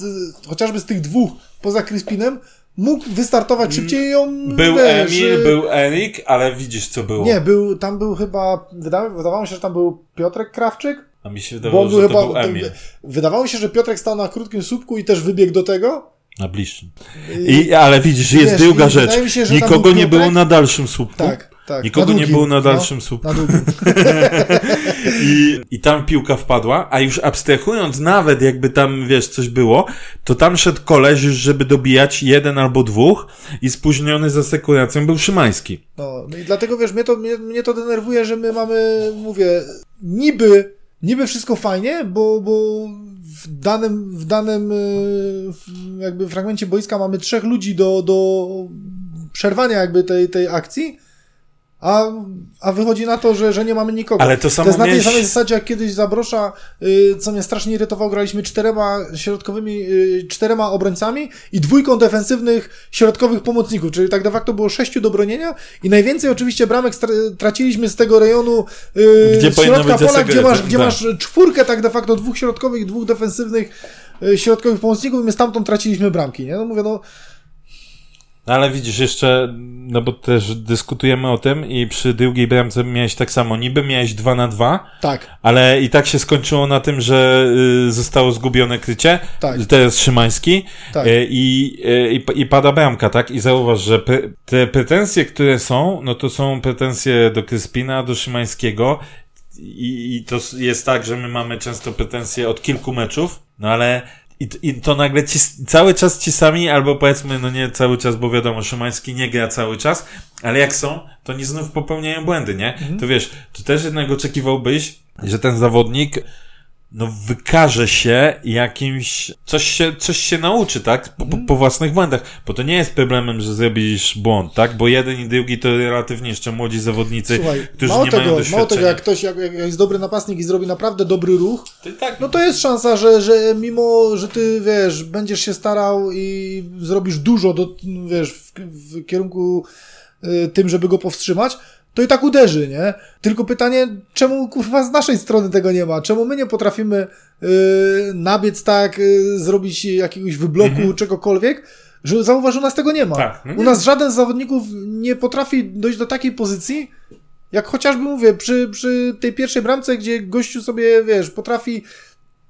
chociażby z tych dwóch poza Kryspinem mógł wystartować szybciej i ją, Był wiesz, Emil, y, był Erik, ale widzisz co było. Nie, był, tam był chyba, wydawało, wydawało mi się, że tam był Piotrek Krawczyk, A mi się wydawało, że chyba. był Emil. Wydawało mi się, że Piotrek stał na krótkim słupku i też wybiegł do tego. Na bliższym. I, ale widzisz, jest Wiesz, druga rzecz. się, Nikogo był nie było na dalszym słupku. Tak, tak. Nikogo na nie długim, było na no, dalszym słupku. Na długim. I, I tam piłka wpadła, a już abstrahując nawet jakby tam, wiesz, coś było, to tam szedł koleś już, żeby dobijać jeden albo dwóch i spóźniony za sekuracją był Szymański. No, no i dlatego wiesz, mnie to, mnie, mnie to denerwuje, że my mamy, mówię, niby, niby wszystko fajnie, bo, bo w danym, w danym y, w jakby fragmencie boiska mamy trzech ludzi do, do przerwania jakby tej, tej akcji, a, a wychodzi na to, że, że nie mamy nikogo. Ale to samo To jest na tej miałeś- samej zasadzie, jak kiedyś Zabrosza, y, co mnie strasznie irytowało, graliśmy czterema środkowymi, y, czterema obrońcami i dwójką defensywnych środkowych pomocników, czyli tak de facto było sześciu do bronienia i najwięcej oczywiście bramek traciliśmy z tego rejonu y, Gdzie z środka pola, gdzie masz, gdzie tak. masz czwórkę tak de facto dwóch środkowych, dwóch defensywnych y, środkowych pomocników i my stamtąd traciliśmy bramki, nie? No mówię, no No ale widzisz, jeszcze, no bo też dyskutujemy o tym i przy drugiej bramce miałeś tak samo, niby miałeś 2 na 2, tak, ale i tak się skończyło na tym, że y, zostało zgubione krycie. Tak. Teraz Szymański. Tak. Y, i, y, i, pada bramka, tak? I zauważ, że pe, te pretensje, które są, no to są pretensje do Kryspina, do Szymańskiego. I, I to jest tak, że my mamy często pretensje od kilku meczów, no ale i, i to nagle ci, cały czas ci sami, albo powiedzmy, no nie cały czas, bo wiadomo, Szymański nie gra cały czas, ale jak są, to nie znów popełniają błędy, nie? To wiesz, tu też jednak oczekiwałbyś, że ten zawodnik no wykaże się jakimś, coś się, coś się nauczy, tak? Po, po, po własnych błędach. Bo to nie jest problemem, że zrobisz błąd, tak? Bo jeden i drugi to relatywnie jeszcze młodzi zawodnicy, Słuchaj, którzy mało nie tego, mają doświadczenia. mało tego, jak ktoś, jak, jak jest dobry napastnik i zrobi naprawdę dobry ruch, To tak, no to jest szansa, że, że mimo, że ty, wiesz, będziesz się starał i zrobisz dużo, do, wiesz, w, w kierunku y, tym, żeby go powstrzymać, to i tak uderzy, nie? Tylko pytanie, czemu kurwa z naszej strony tego nie ma? Czemu my nie potrafimy y, nabiec tak, y, zrobić jakiegoś wybloku, czegokolwiek, że zauważ, u nas tego nie ma. Tak, no nie. U nas żaden z zawodników nie potrafi dojść do takiej pozycji, jak chociażby mówię, przy, przy tej pierwszej bramce, gdzie gościu sobie, wiesz, potrafi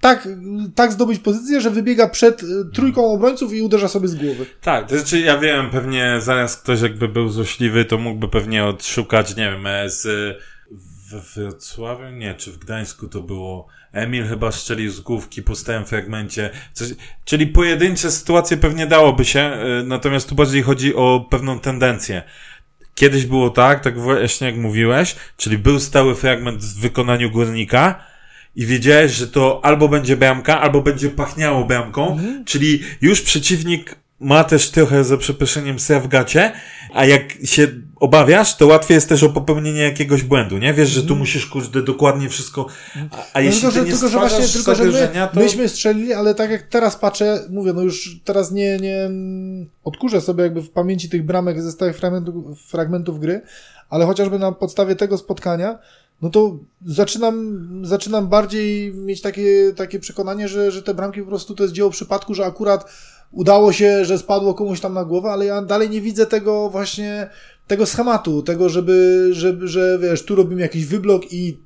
tak, tak zdobyć pozycję, że wybiega przed y, trójką obrońców i uderza sobie z głowy. Tak, to znaczy ja wiem, pewnie zaraz ktoś jakby był złośliwy, to mógłby pewnie odszukać, nie wiem, e, z w Wrocławiu, nie, czy w Gdańsku to było. Emil chyba strzelił z główki po stałym fragmencie. Coś, czyli pojedyncze sytuacje pewnie dałoby się, e, natomiast tu bardziej chodzi o pewną tendencję. Kiedyś było tak, tak właśnie jak mówiłeś, czyli był stały fragment w wykonaniu górnika i wiedziałeś, że to albo będzie bramka, albo będzie pachniało bramką, czyli już przeciwnik ma też trochę za przeproszeniem ser w gacie, a jak się obawiasz, to łatwiej jest też o popełnienie jakiegoś błędu, nie? Wiesz, że tu musisz, kurde, dokładnie wszystko, a, a No jeśli tylko, ty że, nie tylko, że właśnie, tylko, że my, to... myśmy strzelili, ale tak jak teraz patrzę, mówię, no już teraz nie, nie odkurzę sobie jakby w pamięci tych bramek ze stałych fragmentów, fragmentów gry, ale chociażby na podstawie tego spotkania, no to zaczynam, zaczynam bardziej mieć takie, takie przekonanie, że, że te bramki po prostu to jest dzieło przypadku, że akurat udało się, że spadło komuś tam na głowę, ale ja dalej nie widzę tego właśnie, tego schematu, tego, żeby, żeby że wiesz, tu robimy jakiś wyblok i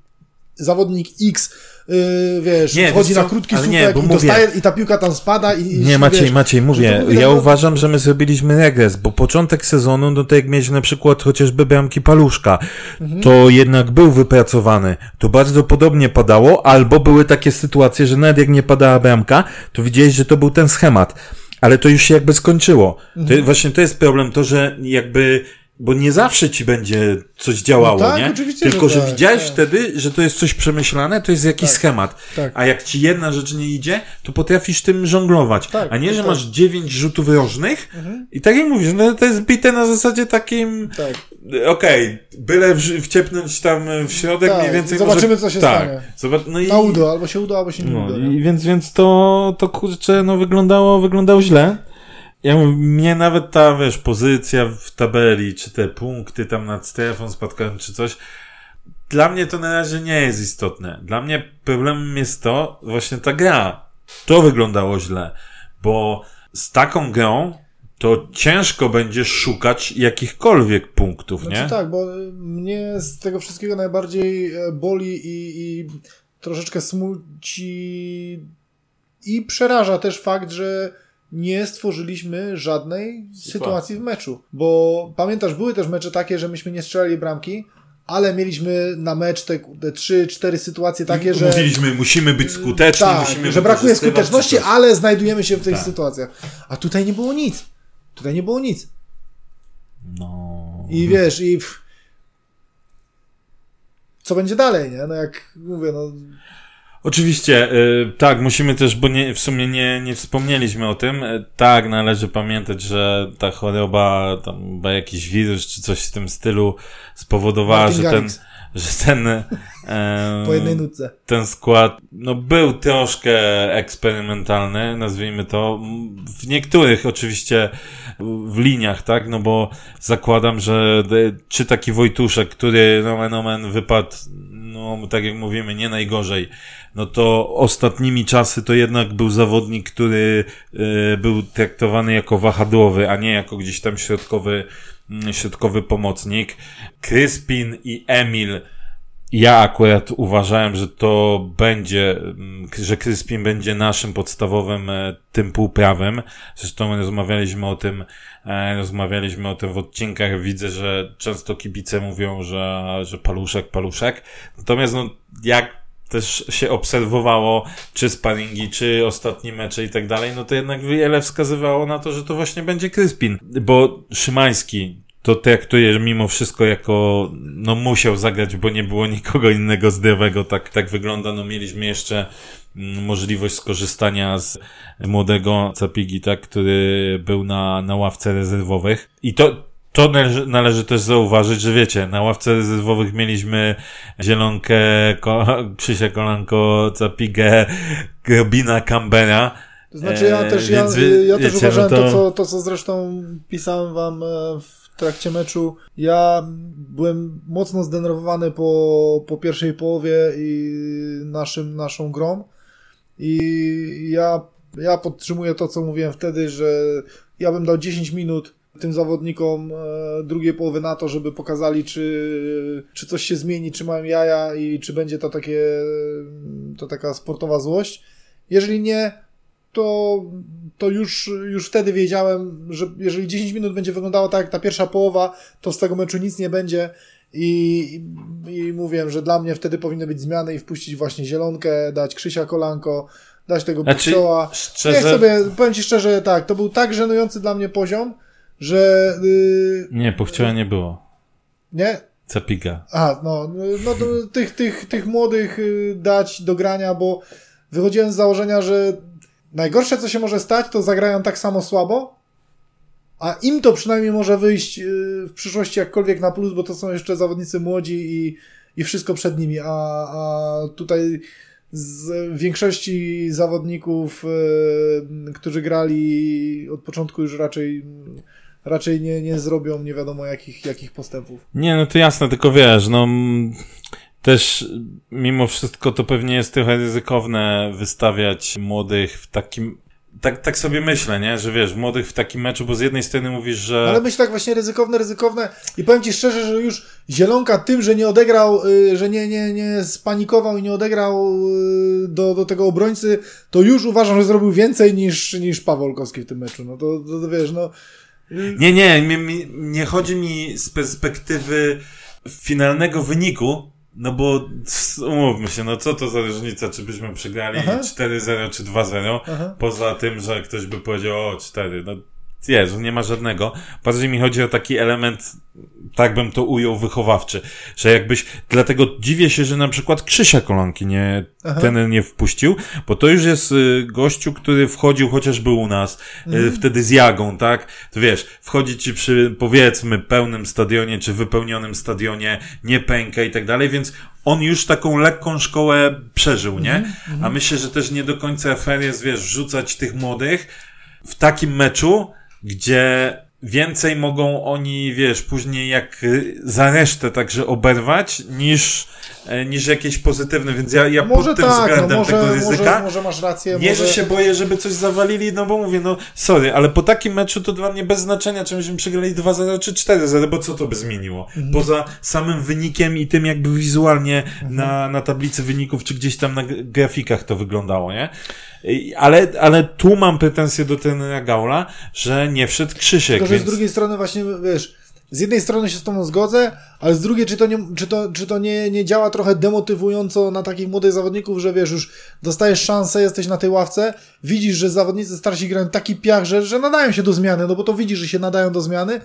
zawodnik X, yy, wiesz, Nie, wchodzi na krótki nie, słupek bo i mówię- dostaje i ta piłka tam spada i... Nie, Maciej, wiesz, Maciej, mówię, to mówię, ja no- uważam, że my zrobiliśmy regres, bo początek sezonu, no to jak mieć na przykład chociażby bramki Paluszka, Mhm. to jednak był wypracowany. To bardzo podobnie padało, albo były takie sytuacje, że nawet jak nie padała bramka, to widziałeś, że to był ten schemat. Ale to już się jakby skończyło. Mhm. To, właśnie to jest problem, to, że jakby bo nie zawsze ci będzie coś działało, No tak, nie? oczywiście, Tylko, że że, tak, widziałeś tak. wtedy, że to jest coś przemyślane, to jest jakiś Tak, schemat. tak. A jak ci jedna rzecz nie idzie, to potrafisz tym żonglować. Tak, a nie, że masz dziewięć rzutów rożnych i tak jak mówisz, no to jest bite na zasadzie takim, Tak. okej, byle w, wciepnąć tam w środek mniej więcej. zobaczymy, może, co się tak. stanie. Zobacz, no i, Na udo, albo się uda, albo się nie no, uda. i więc, więc to, to kurczę, no wyglądało, wyglądało źle. Ja mówię, mnie nawet ta, wiesz, pozycja w tabeli, czy te punkty tam nad strefą spadkałem, czy coś, dla mnie to na razie nie jest istotne. Dla mnie problemem jest to, właśnie ta gra. To wyglądało źle, bo z taką grą to ciężko będzie szukać jakichkolwiek punktów, Znaczy nie? tak, bo mnie z tego wszystkiego najbardziej e, boli i, i troszeczkę smuci i przeraża też fakt, że nie stworzyliśmy żadnej sytuacji w meczu. Bo pamiętasz, były też mecze takie, że myśmy nie strzelali bramki, ale mieliśmy na mecz te, te 3-4 sytuacje takie, że. Mówiliśmy, musimy być skuteczni, tak, musimy że brakuje skuteczności, ale znajdujemy się w tych Tak. sytuacjach. A tutaj nie było nic. Tutaj nie było nic. No. I wiesz, i co będzie dalej, nie? No jak mówię, no Oczywiście, y, tak, musimy też, bo nie, w sumie nie, nie wspomnieliśmy o tym, y, tak, należy pamiętać, że ta choroba, tam chyba jakiś wirus czy coś w tym stylu spowodowała, Martin że ten, że ten, e, po jednej nutce. ten skład, no był troszkę eksperymentalny, nazwijmy to, w niektórych oczywiście w liniach, tak, no bo zakładam, że de- czy taki Wojtuszek, który nomen omen wypadł, no tak jak mówimy, nie najgorzej, no to ostatnimi czasy to jednak był zawodnik, który e, był traktowany jako wahadłowy, a nie jako gdzieś tam środkowy, mm, środkowy pomocnik. Kryspin i Emil ja akurat uważałem, że to będzie, mm, że Kryspin będzie naszym podstawowym e, tym półprawem. Zresztą rozmawialiśmy o tym, rozmawialiśmy o tym w odcinkach. Widzę, że często kibice mówią, że, że paluszek, paluszek. Natomiast no, jak też się obserwowało, czy sparingi, czy ostatnie mecze i tak dalej, no to jednak wiele wskazywało na to, że to właśnie będzie Kryspin. Bo Szymański, to traktuję mimo wszystko jako, no musiał zagrać, bo nie było nikogo innego zdrowego, tak, tak wygląda, no mieliśmy jeszcze możliwość skorzystania z młodego Capigi, tak, który był na, na ławce rezerwowych i to, to należy, należy też zauważyć, że wiecie, na ławce rezerwowych mieliśmy Zielonkę, Ko, Krzysia Kolanko, Capigę, Robina Cambera, To znaczy ja Eee, też, ja, więc wy- ja też wiecie, uważałem no to- to, co, to, co zresztą pisałem wam e, w trakcie meczu. Ja byłem mocno zdenerwowany po, po pierwszej połowie i naszym, naszą grą. I ja, ja podtrzymuję to, co mówiłem wtedy, że ja bym dał 10 minut tym zawodnikom e, drugiej połowy na to, żeby pokazali, czy, czy coś się zmieni, czy mają jaja i czy będzie to takie, to taka sportowa złość. Jeżeli nie, to, to już, już wtedy wiedziałem, że jeżeli 10 minut będzie wyglądało tak jak ta pierwsza połowa, to z tego meczu nic nie będzie. I, i, mówiłem, że dla mnie wtedy powinny być zmiany i wpuścić właśnie Zielonkę, dać Krzysia Kolanko, dać tego Znaczy, Bukczoła. szczerze- Niech sobie, powiem Ci szczerze, tak, to był tak żenujący dla mnie poziom, że yy, Nie, Puchcioła nie było. nie, Capiga. a, no, no to tych, tych, tych młodych y, dać do grania, bo wychodziłem z założenia, że najgorsze, co się może stać, to zagrają tak samo słabo, a im to przynajmniej może wyjść y, w przyszłości jakkolwiek na plus, bo to są jeszcze zawodnicy młodzi i, i wszystko przed nimi, a, a tutaj z większości zawodników, y, którzy grali od początku już raczej raczej nie, nie zrobią nie wiadomo jakich, jakich postępów. Nie, no to jasne, tylko wiesz, no też mimo wszystko to pewnie jest trochę ryzykowne wystawiać młodych w takim. Tak, tak sobie myślę, nie? Że wiesz, młodych w takim meczu, bo z jednej strony mówisz, że. Ale myślę tak właśnie ryzykowne, ryzykowne i powiem Ci szczerze, że już Zielonka tym, że nie odegrał, y, że nie, nie, nie spanikował i nie odegrał y, do, do tego obrońcy, to już uważam, że zrobił więcej niż, niż Paweł Olkowski w tym meczu. No to, to, to wiesz, no Nie, nie, mi, nie chodzi mi z perspektywy finalnego wyniku, no bo umówmy się, no co to za różnica, czy byśmy przegrali Aha. 4-0 czy 2-0, Aha. poza tym, że ktoś by powiedział o 4, no Jezu, nie ma żadnego. Bardziej mi chodzi o taki element, tak bym to ujął, wychowawczy, że jakbyś, dlatego dziwię się, że na przykład Krzysia Kolanki nie, Aha. ten nie wpuścił, bo to już jest y, gościu, który wchodził chociażby u nas, y, wtedy z Jagą, tak? To wiesz, wchodzi ci przy, powiedzmy, pełnym stadionie, czy wypełnionym stadionie, nie pęka i tak dalej, więc on już taką lekką szkołę przeżył, nie? A myślę, że też nie do końca fair jest, wiesz, wrzucać tych młodych w takim meczu, gdzie więcej mogą oni, wiesz, później jak y, za resztę także oberwać, niż, e, niż jakieś pozytywne, więc ja, ja może pod tym tak, no względem może, tego ryzyka może, może masz rację. nie, może... że się boję, żeby coś zawalili, no bo mówię, no sorry, ale po takim meczu to dla mnie bez znaczenia, czy myśmy przegrali 2-0 czy 4-0, bo co to by zmieniło? Mhm. Poza samym wynikiem i tym jakby wizualnie na, na tablicy wyników, czy gdzieś tam na grafikach to wyglądało, nie? Ale, ale tu mam pretensję do trenera Gaula, że nie wszedł Krzysiek, że więc... z drugiej strony właśnie, wiesz, z jednej strony się z tobą zgodzę, ale z drugiej, czy to nie, czy to, czy to nie, nie działa trochę demotywująco na takich młodych zawodników, że wiesz, już dostajesz szansę, jesteś na tej ławce, widzisz, że zawodnicy starsi grają taki piach, że, że nadają się do zmiany, no bo to widzisz, że się nadają do zmiany,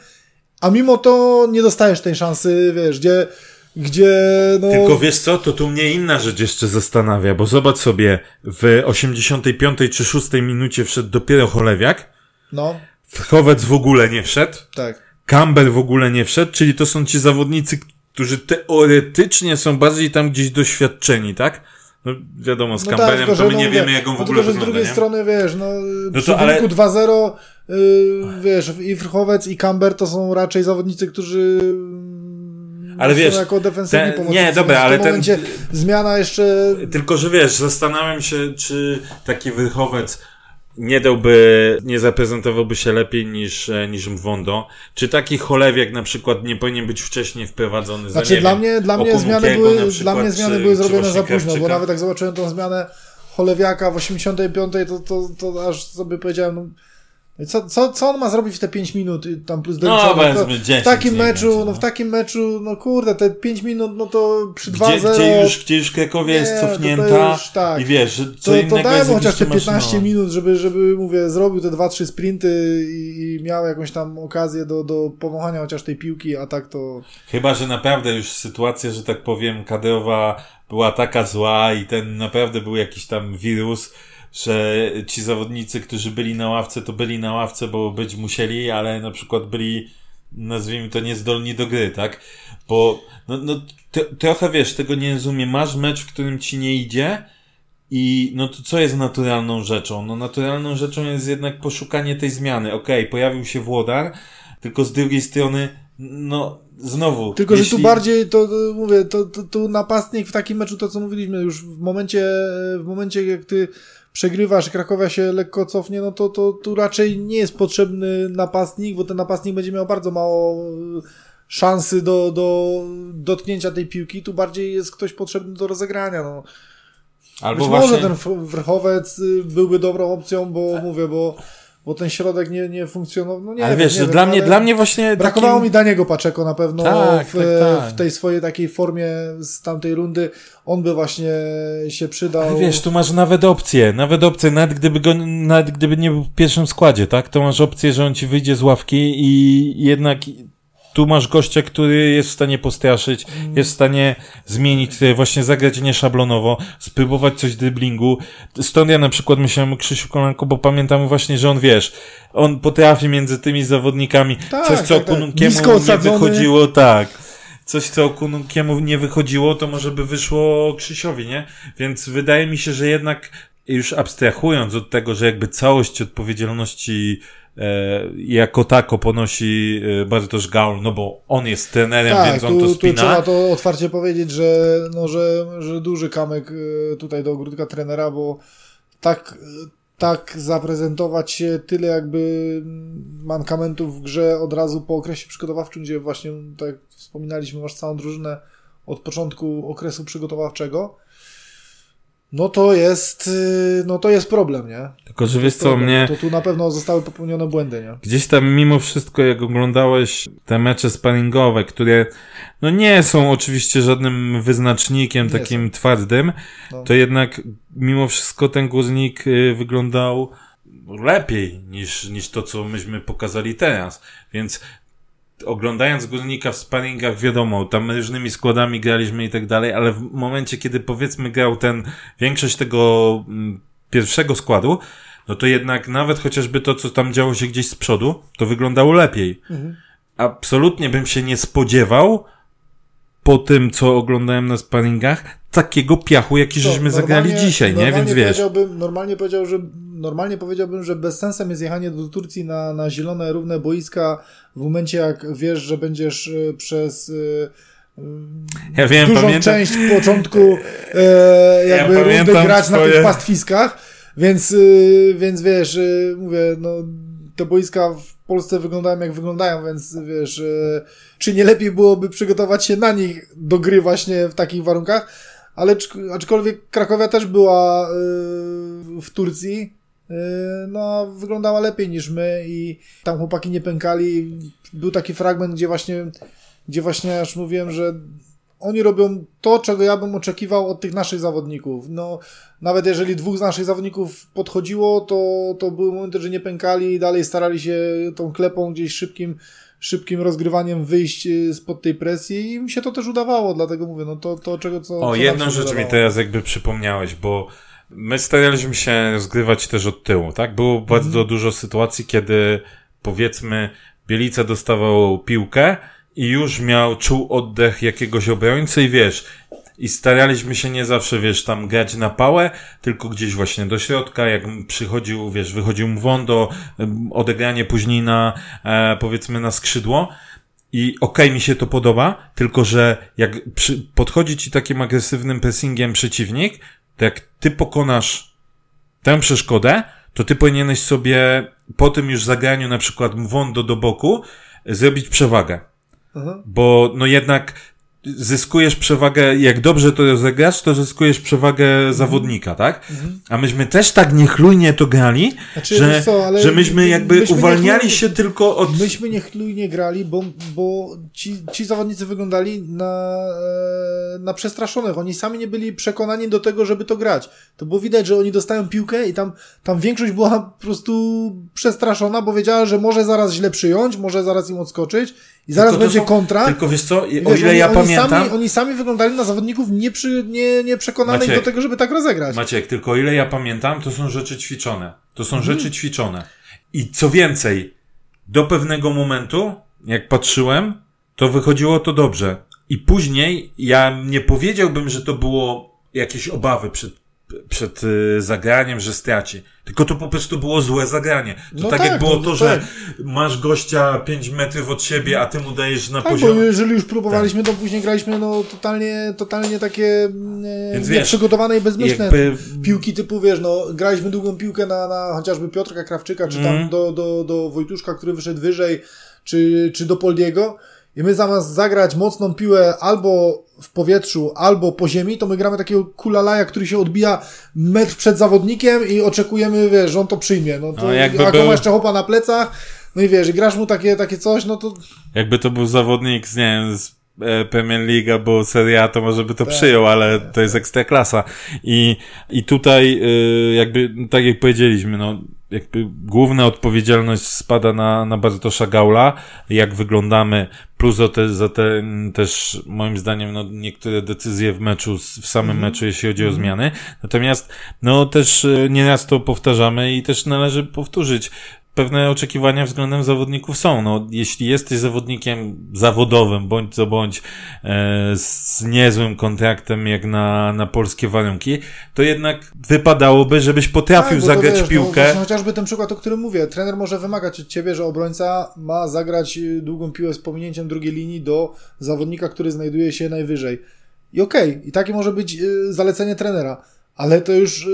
a mimo to nie dostajesz tej szansy, wiesz, gdzie, gdzie, no... Tylko wiesz co, to tu mnie inna rzecz jeszcze zastanawia, bo zobacz sobie, w 85 czy 6 minucie wszedł dopiero Cholewiak, No, Frchowec w ogóle nie wszedł, tak. Camber w ogóle nie wszedł, czyli to są ci zawodnicy, którzy teoretycznie są bardziej tam gdzieś doświadczeni, tak? No wiadomo, z No Camberem tylko, to że my no nie wiemy, jak on w no ogóle tylko, że z wygląda, drugiej nie? strony, wiesz, no, No przy to ale- wyniku 2-0, yy, wiesz, i Frchowec, i Camber to są raczej zawodnicy, którzy Ale są wiesz, jako defensywni ten- nie, dobra, ale ten- momencie zmiana jeszcze... Tylko, że wiesz, zastanawiam się, czy taki Wychowiec nie dałby, nie zaprezentowałby się lepiej niż, e, niż Mwondo. Czy taki Cholewiak na przykład nie powinien być wcześniej wprowadzony za, Znaczy nie dla wiem, mnie, dla mnie zmiany były, dla przykład, mnie zmiany czy- były zrobione za późno, bo nawet jak zobaczyłem tą zmianę Cholewiaka w 85, to, to, to aż sobie powiedziałem, no, Co, co, co on ma zrobić w te 5 minut, y, tam plus do No, no, powiedzmy 10 W takim meczu, będzie, no. no. w takim meczu, no kurde, te 5 minut, no to przy 2-0. Gdzie, gdzie, już, gdzie już Krakowia jest Nie, to cofnięta już tak. i wiesz, co to, innego to jest, jak chociaż te jeszcze masz, 15 no. minut, żeby, żeby, mówię, zrobił te 2-3 sprinty i, i miał jakąś tam okazję do, do powąchania chociaż tej piłki, a tak to... Chyba, że naprawdę już sytuacja, że tak powiem, Kadeowa była taka zła i ten naprawdę był jakiś tam wirus, że ci zawodnicy, którzy byli na ławce, to byli na ławce, bo być musieli, ale na przykład byli, nazwijmy to, niezdolni do gry, tak? Bo, no, no te, trochę wiesz, tego nie rozumiem. Masz mecz, w którym ci nie idzie i no to co jest naturalną rzeczą? No naturalną rzeczą jest jednak poszukanie tej zmiany. Okej, pojawił się Włodar, tylko z drugiej strony, no znowu. Tylko, że jeśli- tu bardziej, to, to mówię, to, to, tu napastnik w takim meczu, to co mówiliśmy, już w momencie, w momencie jak ty przegrywasz, Krakowia się lekko cofnie, no to, to tu raczej nie jest potrzebny napastnik, bo ten napastnik będzie miał bardzo mało e, szansy do, do dotknięcia tej piłki, tu bardziej jest ktoś potrzebny do rozegrania, no. Albo Być właśnie... może ten Wrchowiec y, byłby dobrą opcją, bo mówię, bo, bo ten środek nie, nie funkcjonował, no nie ale wiem, wiesz, nie że wiem, dla mnie, ale- dla mnie właśnie Brakowało takim... mi Daniego Paczeko na pewno Tak, w, tak, tak. w tej swojej takiej formie z tamtej rundy. On by właśnie się przydał. Ale wiesz, tu masz nawet opcję, nawet opcję, nawet gdyby go, nawet gdyby nie był w pierwszym składzie, tak? To masz opcję, że on ci wyjdzie z ławki i jednak tu masz gościa, który jest w stanie postraszyć, jest w stanie zmienić, e, właśnie zagrać nieszablonowo, spróbować coś driblingu. Stąd ja na przykład myślałem o Krzysiu Kolanko, bo pamiętam właśnie, że on, wiesz, on potrafi między tymi zawodnikami, Tak, coś co tak, tak. Nie wychodziło, tak. Coś, co Okununkiemu nie wychodziło, to może by wyszło Krzysiowi, nie? Więc wydaje mi się, że jednak już abstrahując od tego, że jakby całość odpowiedzialności jako tako ponosi e, Bartosz Gaul, no bo on jest trenerem, tak, więc on tu, to tu spina. trzeba to otwarcie powiedzieć, że, no, że, że duży kamyk y, tutaj do ogródka trenera, bo tak, tak zaprezentować się tyle jakby mankamentów w grze od razu po okresie przygotowawczym, gdzie właśnie, tak jak wspominaliśmy, masz całą drużynę od początku okresu przygotowawczego, no to jest, y, no to jest problem, nie? Tylko, że wiesz co, Problem. mnie To tu na pewno zostały popełnione błędy, nie? gdzieś tam mimo wszystko, jak oglądałeś te mecze sparingowe, które no nie są oczywiście żadnym wyznacznikiem Nie takim twardym, No. to jednak mimo wszystko ten guznik y, wyglądał lepiej niż, niż to, co myśmy pokazali teraz. Więc oglądając guznika w sparingach, wiadomo, tam różnymi składami graliśmy i tak dalej, ale w momencie, kiedy powiedzmy grał ten, większość tego mm, pierwszego składu, no to jednak nawet chociażby to, co tam działo się gdzieś z przodu, to wyglądało lepiej. Mhm. Absolutnie bym się nie spodziewał po tym, co oglądałem na sparingach, takiego piachu, jaki Co, żeśmy zagrali dzisiaj, nie? Więc wiesz. Powiedziałbym, normalnie, powiedział, że, normalnie powiedziałbym, że bez sensem jest jechanie do Turcji na, na zielone, równe boiska w momencie, jak wiesz, że będziesz y, przez y, Ja wiem, dużą pamiętam, część początku e, jakby Ja rundy grać na swoje- tych pastwiskach, więc, y, więc wiesz, y, mówię, no te boiska w Polsce wyglądają jak wyglądają, więc wiesz, y, czy nie lepiej byłoby przygotować się na nich do gry właśnie w takich warunkach, ale czk- aczkolwiek Krakowia też była w Turcji, no wyglądała lepiej niż my i tam chłopaki nie pękali. Był taki fragment, gdzie właśnie, gdzie właśnie już mówiłem, że oni robią to, czego ja bym oczekiwał od tych naszych zawodników. No, nawet jeżeli dwóch z naszych zawodników podchodziło, to, to były momenty, że nie pękali i dalej starali się tą klepą gdzieś szybkim, szybkim rozgrywaniem wyjść y, spod tej presji i im się to też udawało, dlatego mówię, no to, to czego co. co O, nam jedną rzecz mi udawało. teraz jakby przypomniałeś, bo my staraliśmy się rozgrywać też od tyłu, tak? Było bardzo Mhm. dużo sytuacji, kiedy powiedzmy Bielica dostawał piłkę i już miał, czuł oddech jakiegoś obrońcy i wiesz, i staraliśmy się nie zawsze, wiesz, tam grać na pałę, tylko gdzieś właśnie do środka, jak przychodził, wiesz, wychodził mu wondo, odegranie później na, e, powiedzmy na skrzydło. I okej, mi się to podoba, tylko że jak przy, podchodzi ci takim agresywnym pressingiem przeciwnik, to jak ty pokonasz tę przeszkodę, to ty powinieneś sobie po tym już zagraniu na przykład wondo do boku zrobić przewagę. Aha. Bo no jednak zyskujesz przewagę, jak dobrze to rozegrasz, to zyskujesz przewagę zawodnika, tak? A myśmy też tak niechlujnie to grali, Znaczy, że, co, że myśmy jakby myśmy uwalniali się tylko od... Myśmy niechlujnie grali, bo, bo ci, ci zawodnicy wyglądali na, e, na przestraszonych. Oni sami nie byli przekonani do tego, żeby to grać. To było widać, że oni dostają piłkę i tam, tam większość była po prostu przestraszona, bo wiedziała, że może zaraz źle przyjąć, może zaraz im odskoczyć i zaraz Tylko będzie są- kontra. Tylko wiesz co, o Wiesz, ile oni, ja oni pamiętam... Sami, oni sami wyglądali na zawodników nieprzy, nie, nie Maciek, do tego, żeby tak rozegrać. Maciek, tylko o ile ja pamiętam, to są rzeczy ćwiczone. To są Mhm. rzeczy ćwiczone. I co więcej, do pewnego momentu, jak patrzyłem, to wychodziło to dobrze. I później ja nie powiedziałbym, że to było jakieś obawy przed, przed y, zagraniem, że straci. Tylko to po prostu było złe zagranie. To No tak, tak, jak było no to, że tak. masz gościa 5 metrów od siebie, a ty mu dajesz na Tak, bo poziom. jeżeli już próbowaliśmy, to później graliśmy no totalnie, totalnie takie mm, Więc e, wiesz, nieprzygotowane i bezmyślne Jakby piłki typu, wiesz, no graliśmy długą piłkę na, na chociażby Piotrka Krawczyka, czy tam Mhm. do, do, do Wojtuszka, który wyszedł wyżej, czy, czy do Poldiego i my zamiast zagrać mocną piłę albo w powietrzu, albo po ziemi, to my gramy takiego kulalaja, który się odbija metr przed zawodnikiem i oczekujemy, wiesz, że on to przyjmie. No to No, jakby jak był- jeszcze hopa na plecach, no i wiesz, i grasz mu takie, takie coś, no to Jakby to był zawodnik z, nie wiem, z e, Premier League albo Serie A, to może by to Tak. przyjął, ale to jest ekstraklasa. I, i tutaj y, jakby, tak jak powiedzieliśmy, no jakby główna odpowiedzialność spada na, na Bartosza Gaula, jak wyglądamy, plus za te, za te mm, też moim zdaniem no, niektóre decyzje w meczu, w samym Mhm. meczu, jeśli chodzi o zmiany. Natomiast no też y, nieraz to powtarzamy i też należy powtórzyć pewne oczekiwania względem zawodników są. No, jeśli jesteś zawodnikiem zawodowym, bądź co bądź e, z niezłym kontraktem jak na, na polskie warunki, to jednak wypadałoby, żebyś potrafił Tak, zagrać wiesz, No, piłkę. właśnie chociażby ten przykład, o którym mówię. Trener może wymagać od ciebie, że obrońca ma zagrać y, długą piłę z pominięciem drugiej linii do zawodnika, który znajduje się najwyżej. I okej, i takie może być y, zalecenie trenera. Ale to już y,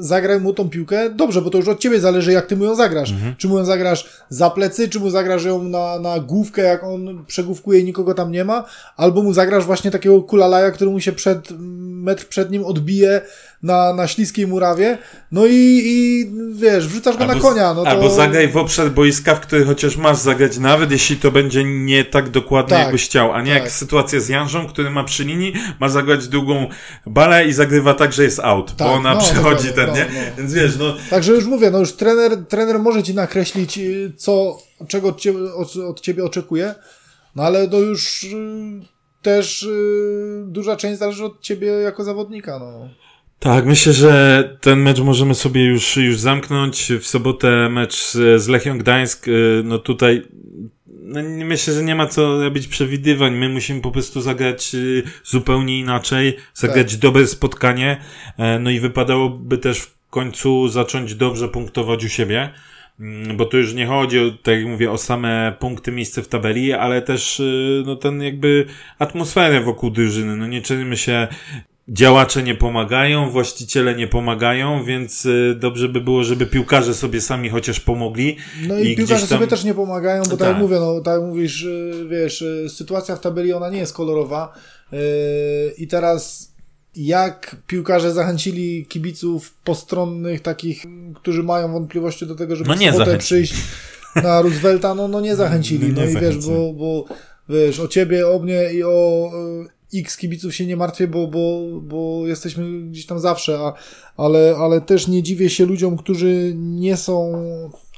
zagraj mu tą piłkę dobrze, bo to już od ciebie zależy, jak ty mu ją zagrasz. Mhm. Czy mu ją zagrasz za plecy, czy mu zagrasz ją na, na główkę, jak on przegłówkuje i nikogo tam nie ma, albo mu zagrasz właśnie takiego kulalaja, który mu się przed, metr przed nim odbije na, na śliskiej murawie, no i, i wiesz, wrzucasz go na konia. No to... albo zagraj w obszar boiska, w który chociaż masz zagrać, nawet jeśli to będzie nie tak dokładnie, Tak, jakbyś chciał, a nie tak. jak sytuacja z Janżą, który ma przy linii, ma zagrać długą balę i zagrywa tak, że jest out, Tak, bo ona no, przechodzi ten, no, nie? no. Więc wiesz, no, Także już mówię, no już trener, trener może ci nakreślić, y, co, czego od ciebie, od, od ciebie oczekuje, no ale to już y, też y, duża część zależy od ciebie jako zawodnika, no. Tak, myślę, że ten mecz możemy sobie już, już zamknąć. W sobotę mecz z, Lechią Gdańsk. y, No tutaj no myślę, że nie ma co robić przewidywań. My musimy po prostu zagrać y, zupełnie inaczej, zagrać dobre spotkanie. e, No i wypadałoby też w końcu zacząć dobrze punktować u siebie. Mm, Bo to już nie chodzi, o, tak jak mówię, o same punkty, miejsce w tabeli, ale też y, no, ten jakby atmosferę wokół drużyny. No nie czynimy się działacze nie pomagają, właściciele nie pomagają, więc y, dobrze by było, żeby piłkarze sobie sami chociaż pomogli. No i, I piłkarze tam- sobie też nie pomagają, bo tak, Tak. jak mówię, no tak jak mówisz, y, wiesz, y, sytuacja w tabeli ona nie jest kolorowa i teraz jak piłkarze zachęcili kibiców postronnych, takich, którzy mają wątpliwości do tego, żeby No nie sobotę przyjść na Roosevelta, no, no nie zachęcili. No No, nie i wiesz, zachęcili. bo, bo wiesz, o ciebie, o mnie i o x kibiców się nie martwię, bo, bo, bo jesteśmy gdzieś tam zawsze, a, ale, ale też nie dziwię się ludziom, którzy nie są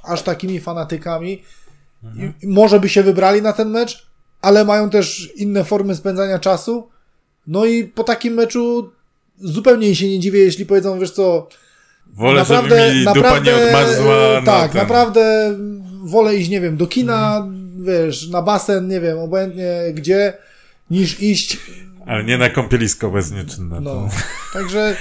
aż takimi fanatykami. I, może by się wybrali na ten mecz, ale mają też inne formy spędzania czasu. No i po takim meczu zupełnie się nie dziwię, jeśli powiedzą, wiesz co, Wolę, żeby mi dupa nie odmarzła. tak, ten- naprawdę wolę iść, nie wiem, do kina, wiesz, na basen, nie wiem, obojętnie gdzie, niż iść Ale nie na kąpielisko beznieczynne. no, także,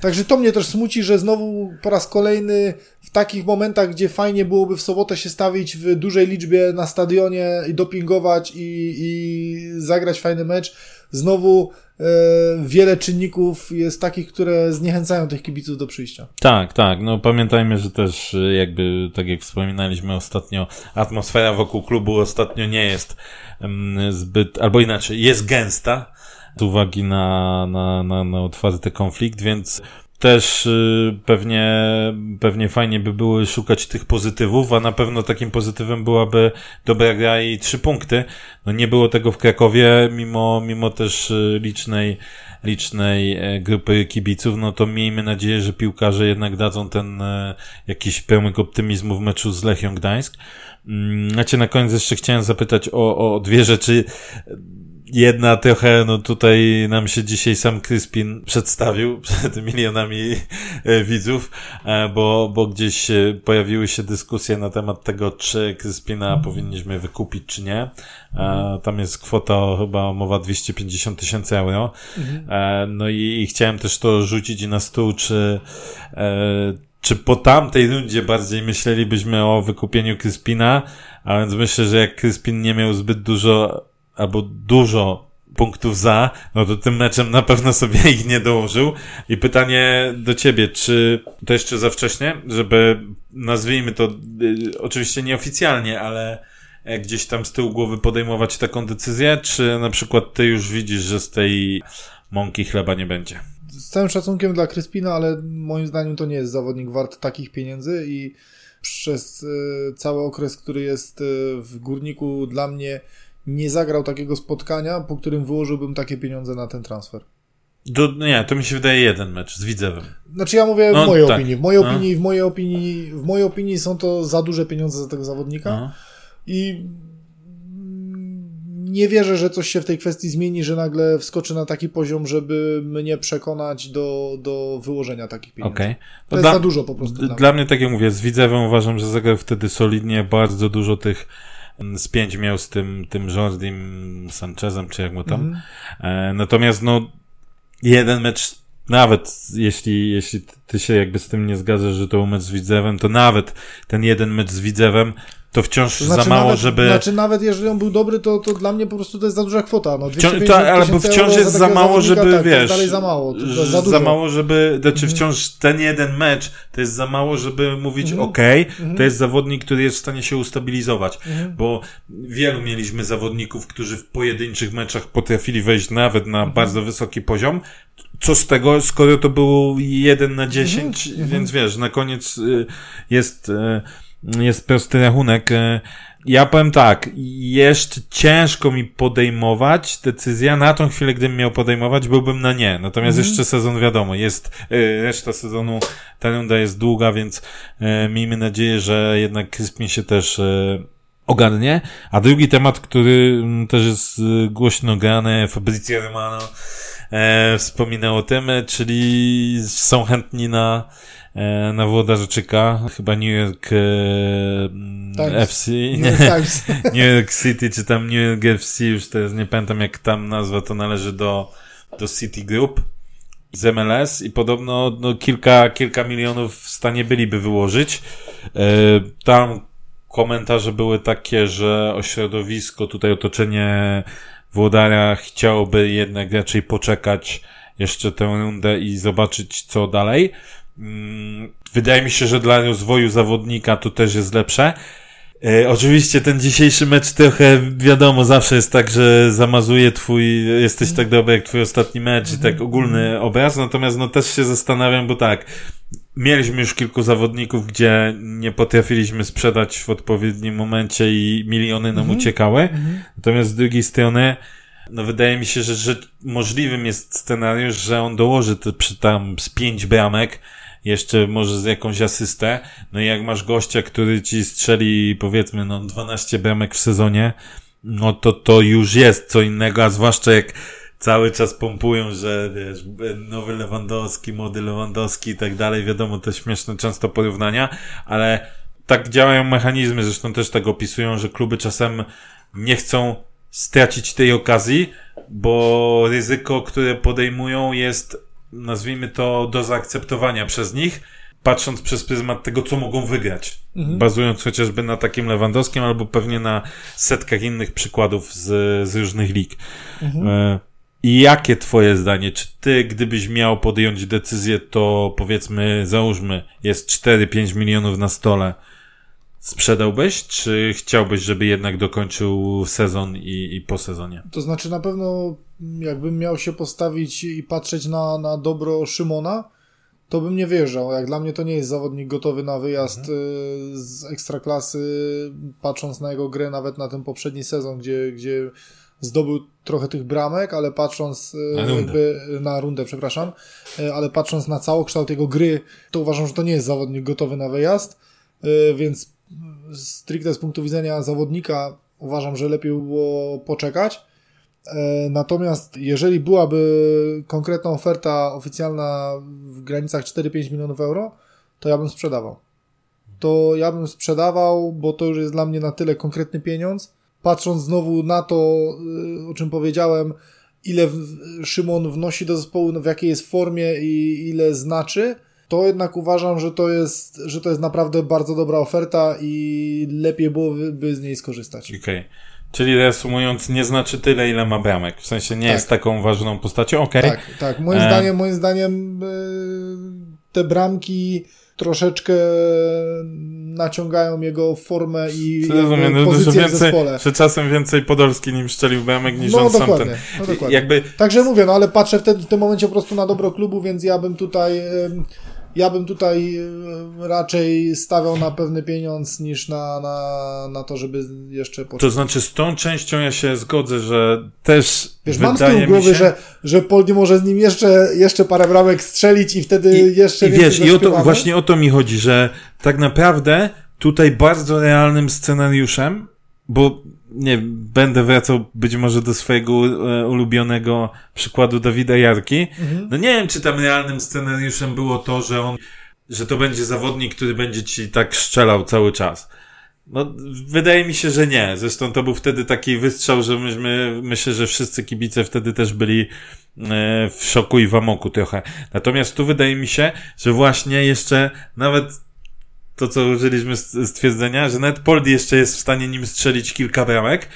także to mnie też smuci, że znowu po raz kolejny w takich momentach, gdzie fajnie byłoby w sobotę się stawić w dużej liczbie na stadionie i dopingować i, i zagrać fajny mecz, znowu wiele czynników jest takich, które zniechęcają tych kibiców do przyjścia. Tak, tak. No pamiętajmy, że też e, jakby, tak jak wspominaliśmy ostatnio, atmosfera wokół klubu ostatnio nie jest um, zbyt, albo inaczej, jest gęsta z uwagi na, na, na, na otwarty konflikt, więc też y, pewnie, pewnie fajnie by było szukać tych pozytywów, a na pewno takim pozytywem byłaby dobra gra i trzy punkty. No nie było tego w Krakowie, mimo, mimo też y, licznej, licznej e, grupy kibiców, no to miejmy nadzieję, że piłkarze jednak dadzą ten e, jakiś pełny optymizmu w meczu z Lechią Gdańsk. Mm, znaczy na koniec jeszcze chciałem zapytać o, o dwie rzeczy jedna trochę, no tutaj nam się dzisiaj sam Kryspin przedstawił przed milionami e, widzów, e, bo, bo gdzieś e, pojawiły się dyskusje na temat tego, czy Kryspina powinniśmy wykupić, czy nie. Tam jest kwota chyba mowa 250 tysięcy euro. Mhm. No i chciałem też to rzucić na stół, czy czy po tamtej rundzie bardziej myślelibyśmy o wykupieniu Kryspina, a więc myślę, że jak Kryspin nie miał zbyt dużo albo dużo punktów za, no to tym meczem na pewno sobie ich nie dołożył. I pytanie do ciebie, czy to jeszcze za wcześnie, żeby nazwijmy to y, oczywiście nieoficjalnie, ale e, gdzieś tam z tyłu głowy podejmować taką decyzję, czy na przykład ty już widzisz, że z tej mąki chleba nie będzie? Z całym szacunkiem dla Kryspina, ale moim zdaniem to nie jest zawodnik wart takich pieniędzy i przez y, cały okres, który jest y, w górniku dla mnie nie zagrał takiego spotkania, po którym wyłożyłbym takie pieniądze na ten transfer. Do, no nie, to mi się wydaje jeden mecz z Widzewem. Znaczy ja mówię no, w mojej tak. opinii. W mojej no. opinii, w mojej opinii, w mojej opinii są to za duże pieniądze za tego zawodnika. Aha. I nie wierzę, że coś się w tej kwestii zmieni, że nagle wskoczy na taki poziom, żeby mnie przekonać do, do wyłożenia takich pieniędzy. Okay. To, to jest za dużo po prostu. Dla, dla mnie, tak jak mówię, z Widzewem uważam, że zagrał wtedy solidnie, bardzo dużo tych z pięć miał z tym, tym Jordim Sanchezem, czy jak mu tam. Mm -hmm. Natomiast no, jeden mecz, nawet jeśli, jeśli ty się jakby z tym nie zgadzasz, że to był mecz z Widzewem, to nawet ten jeden mecz z Widzewem to wciąż to znaczy za mało, nawet, żeby... Znaczy nawet jeżeli on był dobry, to, to dla mnie po prostu to jest za duża kwota. No, wciąż, to, albo wciąż jest za mało, żeby, tak, wiesz... dalej za mało, za, za mało, żeby... Znaczy mhm. wciąż ten jeden mecz to jest za mało, żeby mówić mhm. ok, mhm. to jest zawodnik, który jest w stanie się ustabilizować. Mhm. Bo wielu mieliśmy zawodników, którzy w pojedynczych meczach potrafili wejść nawet na mhm. bardzo wysoki poziom. Co z tego, skoro to był jeden na dziesięć, mhm. więc wiesz, na koniec y, jest y, jest prosty rachunek. E, ja powiem tak, jeszcze ciężko mi podejmować decyzję. Na tą chwilę, gdybym miał podejmować, byłbym na nie. Natomiast mm. jeszcze sezon wiadomo, jest, e, reszta sezonu, ta runda jest długa, więc e, miejmy nadzieję, że jednak Crispin się też ogarnie. A drugi temat, który mm, też jest głośno grany, Fabrizio Romano wspominał o tym, czyli są chętni na na Włodarczyka, chyba New York e, FC, New York, New York City, czy tam New York FC, już teraz nie pamiętam jak tam nazwa, to należy do, do City Group z MLS i podobno no, kilka, kilka milionów w stanie byliby wyłożyć. E, tam komentarze były takie, że ośrodowisko, tutaj otoczenie Włodara chciałoby jednak raczej poczekać jeszcze tę rundę i zobaczyć co dalej. Mm, wydaje mi się, że dla rozwoju zawodnika to też jest lepsze. E, oczywiście ten dzisiejszy mecz trochę, wiadomo, zawsze jest tak, że zamazuje twój, jesteś tak dobry jak twój ostatni mecz i tak ogólny obraz, natomiast no też się zastanawiam, bo tak, mieliśmy już kilku zawodników, gdzie nie potrafiliśmy sprzedać w odpowiednim momencie i miliony nam mhm. uciekały, mhm. natomiast z drugiej strony no wydaje mi się, że, że możliwym jest scenariusz, że on dołoży te, przy tam z pięć bramek, jeszcze może z jakąś asystę. No i jak masz gościa, który ci strzeli powiedzmy no 12 bramek w sezonie, no to to już jest co innego, a zwłaszcza jak cały czas pompują, że wiesz, nowy Lewandowski, młody Lewandowski i tak dalej, wiadomo, te śmieszne często porównania, ale tak działają mechanizmy, zresztą też tak opisują, że kluby czasem nie chcą stracić tej okazji, bo ryzyko, które podejmują jest nazwijmy to, do zaakceptowania przez nich, patrząc przez pryzmat tego, co mogą wygrać. Mhm. Bazując chociażby na takim Lewandowskim, albo pewnie na setkach innych przykładów z, z różnych lig. Mhm. E, I jakie twoje zdanie? Czy ty, gdybyś miał podjąć decyzję, to powiedzmy, załóżmy, jest 4-5 milionów na stole, sprzedałbyś, czy chciałbyś, żeby jednak dokończył sezon i, i po sezonie? To znaczy na pewno jakbym miał się postawić i patrzeć na, na dobro Szymona, to bym nie wyjeżdżał. Jak dla mnie to nie jest zawodnik gotowy na wyjazd mhm. Y, z ekstraklasy, patrząc na jego grę nawet na ten poprzedni sezon, gdzie, gdzie zdobył trochę tych bramek, ale patrząc y, na rundę. na rundę, przepraszam, y, ale patrząc na całokształt jego gry, to uważam, że to nie jest zawodnik gotowy na wyjazd, więc stricte z punktu widzenia zawodnika uważam, że lepiej było poczekać. E, natomiast jeżeli byłaby konkretna oferta oficjalna w granicach 4-5 milionów euro, to ja bym sprzedawał. To ja bym sprzedawał, bo to już jest dla mnie na tyle konkretny pieniądz. Patrząc znowu na to, y, o czym powiedziałem, ile Szymon wnosi do zespołu, w jakiej jest formie i ile znaczy, to jednak uważam, że to jest, że to jest naprawdę bardzo dobra oferta i lepiej byłoby z niej skorzystać. Okej. Okay. Czyli reasumując, nie znaczy tyle, ile ma bramek. W sensie nie tak. jest taką ważną postacią. Okej. Okay. Tak, tak. Moim e... zdaniem, moim zdaniem e, te bramki troszeczkę naciągają jego formę i Rozumiem, pozycję więcej, w zespole. Że czasem więcej Podolski nim strzelił bramek niż no, on sam ten. No dokładnie. Jakby... Także mówię, no ale patrzę w, te, w tym momencie po prostu na dobro klubu, więc ja bym tutaj ja bym tutaj e, raczej stawiał na pewny pieniądz niż na, na, na to, żeby jeszcze poczekać. To znaczy z tą częścią ja się zgodzę, że też Wiesz, mam z tyłu głowy, się... że, że Poldi może z nim jeszcze, jeszcze parę bramek strzelić i wtedy I, jeszcze i wiesz, i o to, właśnie o to mi chodzi, że tak naprawdę tutaj bardzo realnym scenariuszem, bo nie będę wracał być może do swojego e, ulubionego przykładu Dawida Jarki. Mhm. No nie wiem, czy tam realnym scenariuszem było to, że on, że to będzie zawodnik, który będzie ci tak strzelał cały czas. No, wydaje mi się, że nie. Zresztą to był wtedy taki wystrzał, że myśmy, myślę, że wszyscy kibice wtedy też byli e, w szoku i w amoku trochę. Natomiast tu wydaje mi się, że właśnie jeszcze nawet to, co użyliśmy stwierdzenia, że nawet Poldi jeszcze jest w stanie nim strzelić kilka bramek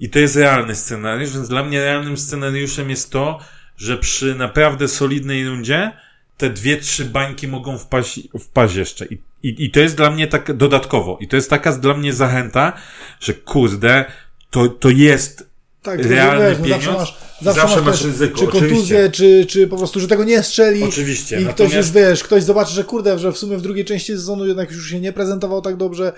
i to jest realny scenariusz, więc dla mnie realnym scenariuszem jest to, że przy naprawdę solidnej rundzie te dwie, trzy bańki mogą wpaść, wpaść jeszcze. I, i, I to jest dla mnie tak dodatkowo. I to jest taka dla mnie zachęta, że kurde, to, to jest tak, realny wiesz, pieniądz. Zawsze masz, zawsze, masz, masz ryzyko, Czy kontuzję, czy, czy po prostu, że tego nie strzeli. Oczywiście. I Natomiast... ktoś już, wiesz, ktoś zobaczy, że kurde, że w sumie w drugiej części sezonu jednak już się nie prezentował tak dobrze.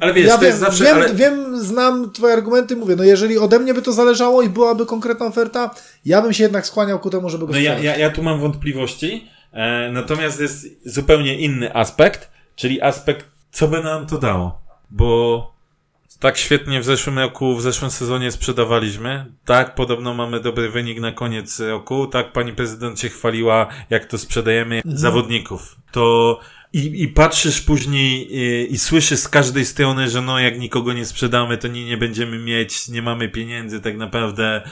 Ale wiesz, ja wiem, zawsze... Wiem, ale... wiem, znam twoje argumenty, mówię, no jeżeli ode mnie by to zależało i byłaby konkretna oferta, ja bym się jednak skłaniał ku temu, żeby go No ja, ja, ja tu mam wątpliwości, e, natomiast jest zupełnie inny aspekt, czyli aspekt, co by nam to dało. Bo tak świetnie w zeszłym roku, w zeszłym sezonie sprzedawaliśmy. Tak, podobno mamy dobry wynik na koniec roku. Tak, pani prezydent się chwaliła, jak to sprzedajemy mhm. zawodników. To i, i patrzysz później i, i słyszysz z każdej strony, że no jak nikogo nie sprzedamy, to nie, nie będziemy mieć, nie mamy pieniędzy, tak naprawdę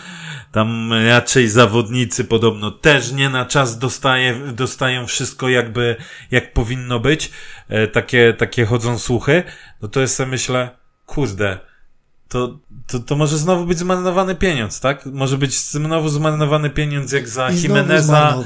tam raczej zawodnicy podobno też nie na czas dostaje, dostają wszystko jakby, jak powinno być. E, takie, takie chodzą słuchy. No to jest myślę, kurde, to, to, to może znowu być zmarnowany pieniądz, tak? Może być znowu zmarnowany pieniądz jak za Jimeneza,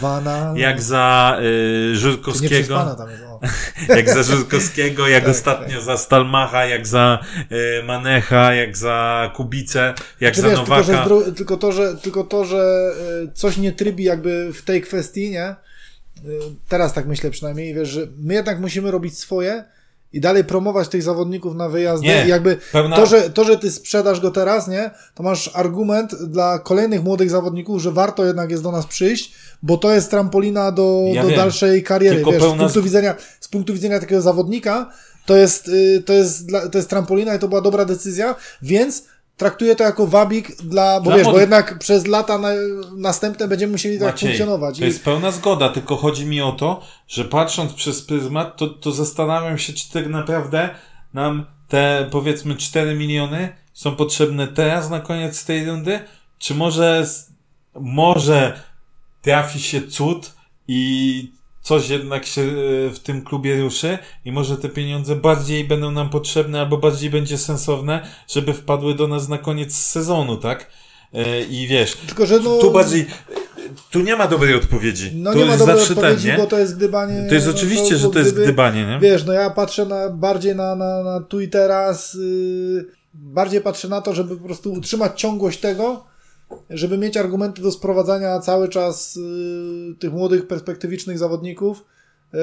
jak za y, Żurkowskiego. jak za Żurkowskiego, jak tak, ostatnio tak. za Stalmacha, jak za y, Manecha, jak za Kubicę, jak znaczy, za wiesz, Nowaka. Tylko, że, tylko, to, że, tylko to, że y, coś nie trybi jakby w tej kwestii, nie? Y, teraz tak myślę przynajmniej, wiesz, że my jednak musimy robić swoje, i dalej promować tych zawodników na wyjazdy. Nie, I jakby pełna... to, że, to, że ty sprzedasz go teraz, nie, to masz argument dla kolejnych młodych zawodników, że warto jednak jest do nas przyjść, bo to jest trampolina do, ja do dalszej kariery. Wiesz, pełna... z, punktu widzenia, z punktu widzenia takiego zawodnika, to jest, y, to jest, to jest trampolina i to była dobra decyzja, więc traktuję to jako wabik dla, bo dla wiesz, bo jednak przez lata na, następne będziemy musieli tak Maciej, funkcjonować. To jest pełna zgoda, tylko chodzi mi o to, że patrząc przez pryzmat, to, to zastanawiam się, czy tak naprawdę nam te powiedzmy 4 miliony są potrzebne teraz na koniec tej rundy, czy może, może trafi się cud i coś jednak się e, w tym klubie ruszy i może te pieniądze bardziej będą nam potrzebne albo bardziej będzie sensowne, żeby wpadły do nas na koniec sezonu, tak? e, i wiesz, Tylko, że no... tu bardziej, tu nie ma dobrej odpowiedzi. No tu nie ma jest dobrej zawsze odpowiedzi, ten, nie? bo to jest gdybanie... To jest no, oczywiście, bo że to jest gdyby- gdybanie, nie? Wiesz, no ja patrzę na, bardziej na, na, na tu i teraz, yy, bardziej patrzę na to, żeby po prostu utrzymać ciągłość tego, żeby mieć argumenty do sprowadzania cały czas yy, tych młodych, perspektywicznych zawodników yy,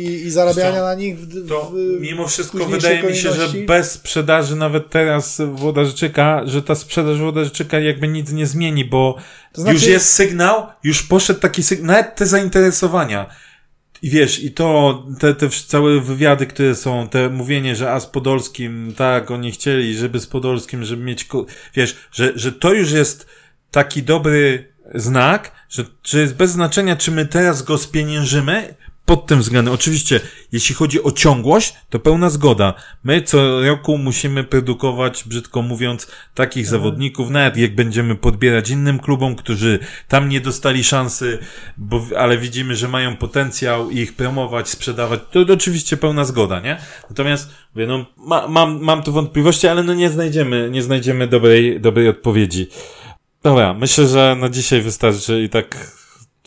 i, zarabiania na nich w, w, To mimo wszystko wydaje mi się, że bez sprzedaży nawet teraz Włodarczyka, że ta sprzedaż Włodarczyka jakby nic nie zmieni, bo To znaczy- już jest sygnał, już poszedł taki sygnał, nawet te zainteresowania. I wiesz, i to, te, te całe wywiady, które są, te mówienie, że a z Podolskim, tak, oni chcieli, żeby z Podolskim, żeby mieć, wiesz, że, że to już jest taki dobry znak, że, że jest bez znaczenia, czy my teraz go spieniężymy, pod tym względem. Oczywiście, jeśli chodzi o ciągłość, to pełna zgoda. My co roku musimy produkować, brzydko mówiąc, takich zawodników, nawet jak będziemy podbierać innym klubom, którzy tam nie dostali szansy, bo, ale widzimy, że mają potencjał i ich promować, sprzedawać, to, to oczywiście pełna zgoda, nie? Natomiast, mówię, no, ma, mam, mam tu wątpliwości, ale no nie znajdziemy, nie znajdziemy dobrej, dobrej odpowiedzi. Dobra, myślę, że na dzisiaj wystarczy i tak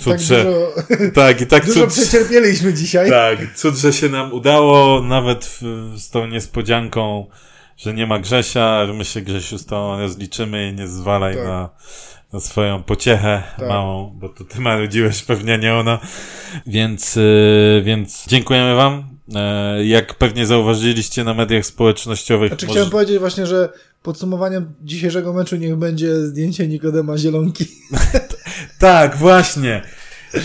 cud, tak że, dużo, tak, i tak dużo cud, przecierpieliśmy dzisiaj. tak, cud, że się nam udało, nawet w, z tą niespodzianką, że nie ma Grzesia, że my się Grzesiu z tą rozliczymy i nie zwalaj Tak. na, na swoją pociechę Tak. małą, bo to ty marudziłeś pewnie, nie ona. Więc, y, więc dziękujemy wam. E, jak pewnie zauważyliście na mediach społecznościowych, Znaczy może- chciałem powiedzieć właśnie, że podsumowaniem dzisiejszego meczu niech będzie zdjęcie Nikodema Zielonki. tak, właśnie.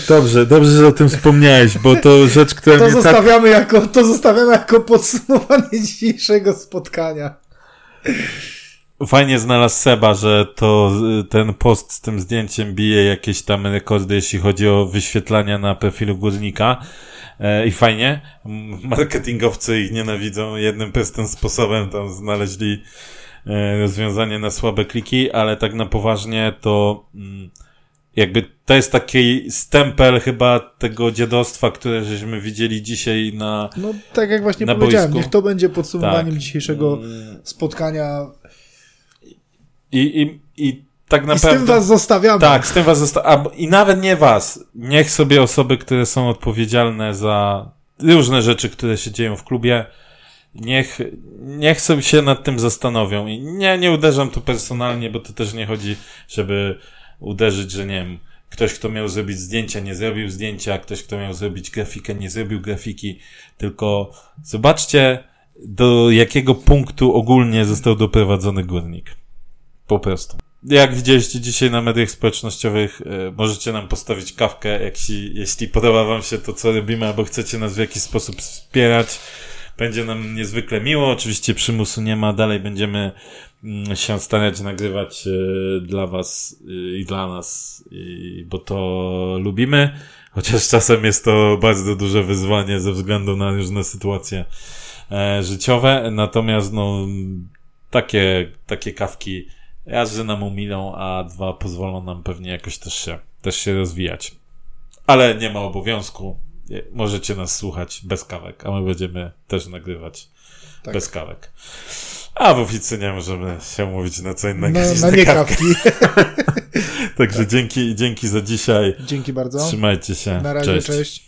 Dobrze, dobrze, że o tym wspomniałeś, bo to rzecz, która To mnie tak zostawiamy, jako, to zostawiamy jako podsumowanie dzisiejszego spotkania. Fajnie znalazł Seba, że to y, ten post z tym zdjęciem bije jakieś tam rekordy, jeśli chodzi o wyświetlania na profilu górnika. E, I fajnie. Marketingowcy ich nienawidzą. Jednym prostym sposobem tam znaleźli e, rozwiązanie na słabe kliki, ale tak na poważnie to mm, jakby to jest taki stempel chyba tego dziadostwa, które żeśmy widzieli dzisiaj na No tak jak właśnie Na powiedziałem, boisku. niech to będzie podsumowaniem Tak. dzisiejszego Mm, spotkania. I, i, i tak I z naprawdę tym was zostawiamy. Tak, z tym was zosta- a, I nawet nie was. Niech sobie osoby, które są odpowiedzialne za różne rzeczy, które się dzieją w klubie, niech, niech sobie się nad tym zastanowią. I nie, nie uderzam tu personalnie, bo to też nie chodzi, żeby uderzyć, że nie wiem, ktoś, kto miał zrobić zdjęcia, nie zrobił zdjęcia, ktoś, kto miał zrobić grafikę, nie zrobił grafiki, tylko zobaczcie, do jakiego punktu ogólnie został doprowadzony górnik. Po prostu. Jak widzieliście dzisiaj na mediach społecznościowych, e, możecie nam postawić kawkę, si, jeśli podoba wam się to, co robimy, albo chcecie nas w jakiś sposób wspierać. Będzie nam niezwykle miło. Oczywiście przymusu nie ma. Dalej będziemy mm, się starać nagrywać e, dla was e, i dla nas, bo to lubimy. Chociaż czasem jest to bardzo duże wyzwanie ze względu na różne sytuacje życiowe. Natomiast no, takie, takie kawki że nam umilą, a dwa pozwolą nam pewnie jakoś też się, też się rozwijać. Ale nie ma obowiązku. Możecie nas słuchać bez kawek, a my będziemy też nagrywać Tak. bez kawek. A w oficynie możemy się umówić na co innego Na, na nie kawki. Także dzięki, dzięki za dzisiaj. Dzięki bardzo. Trzymajcie się. Na razie, Cześć. cześć.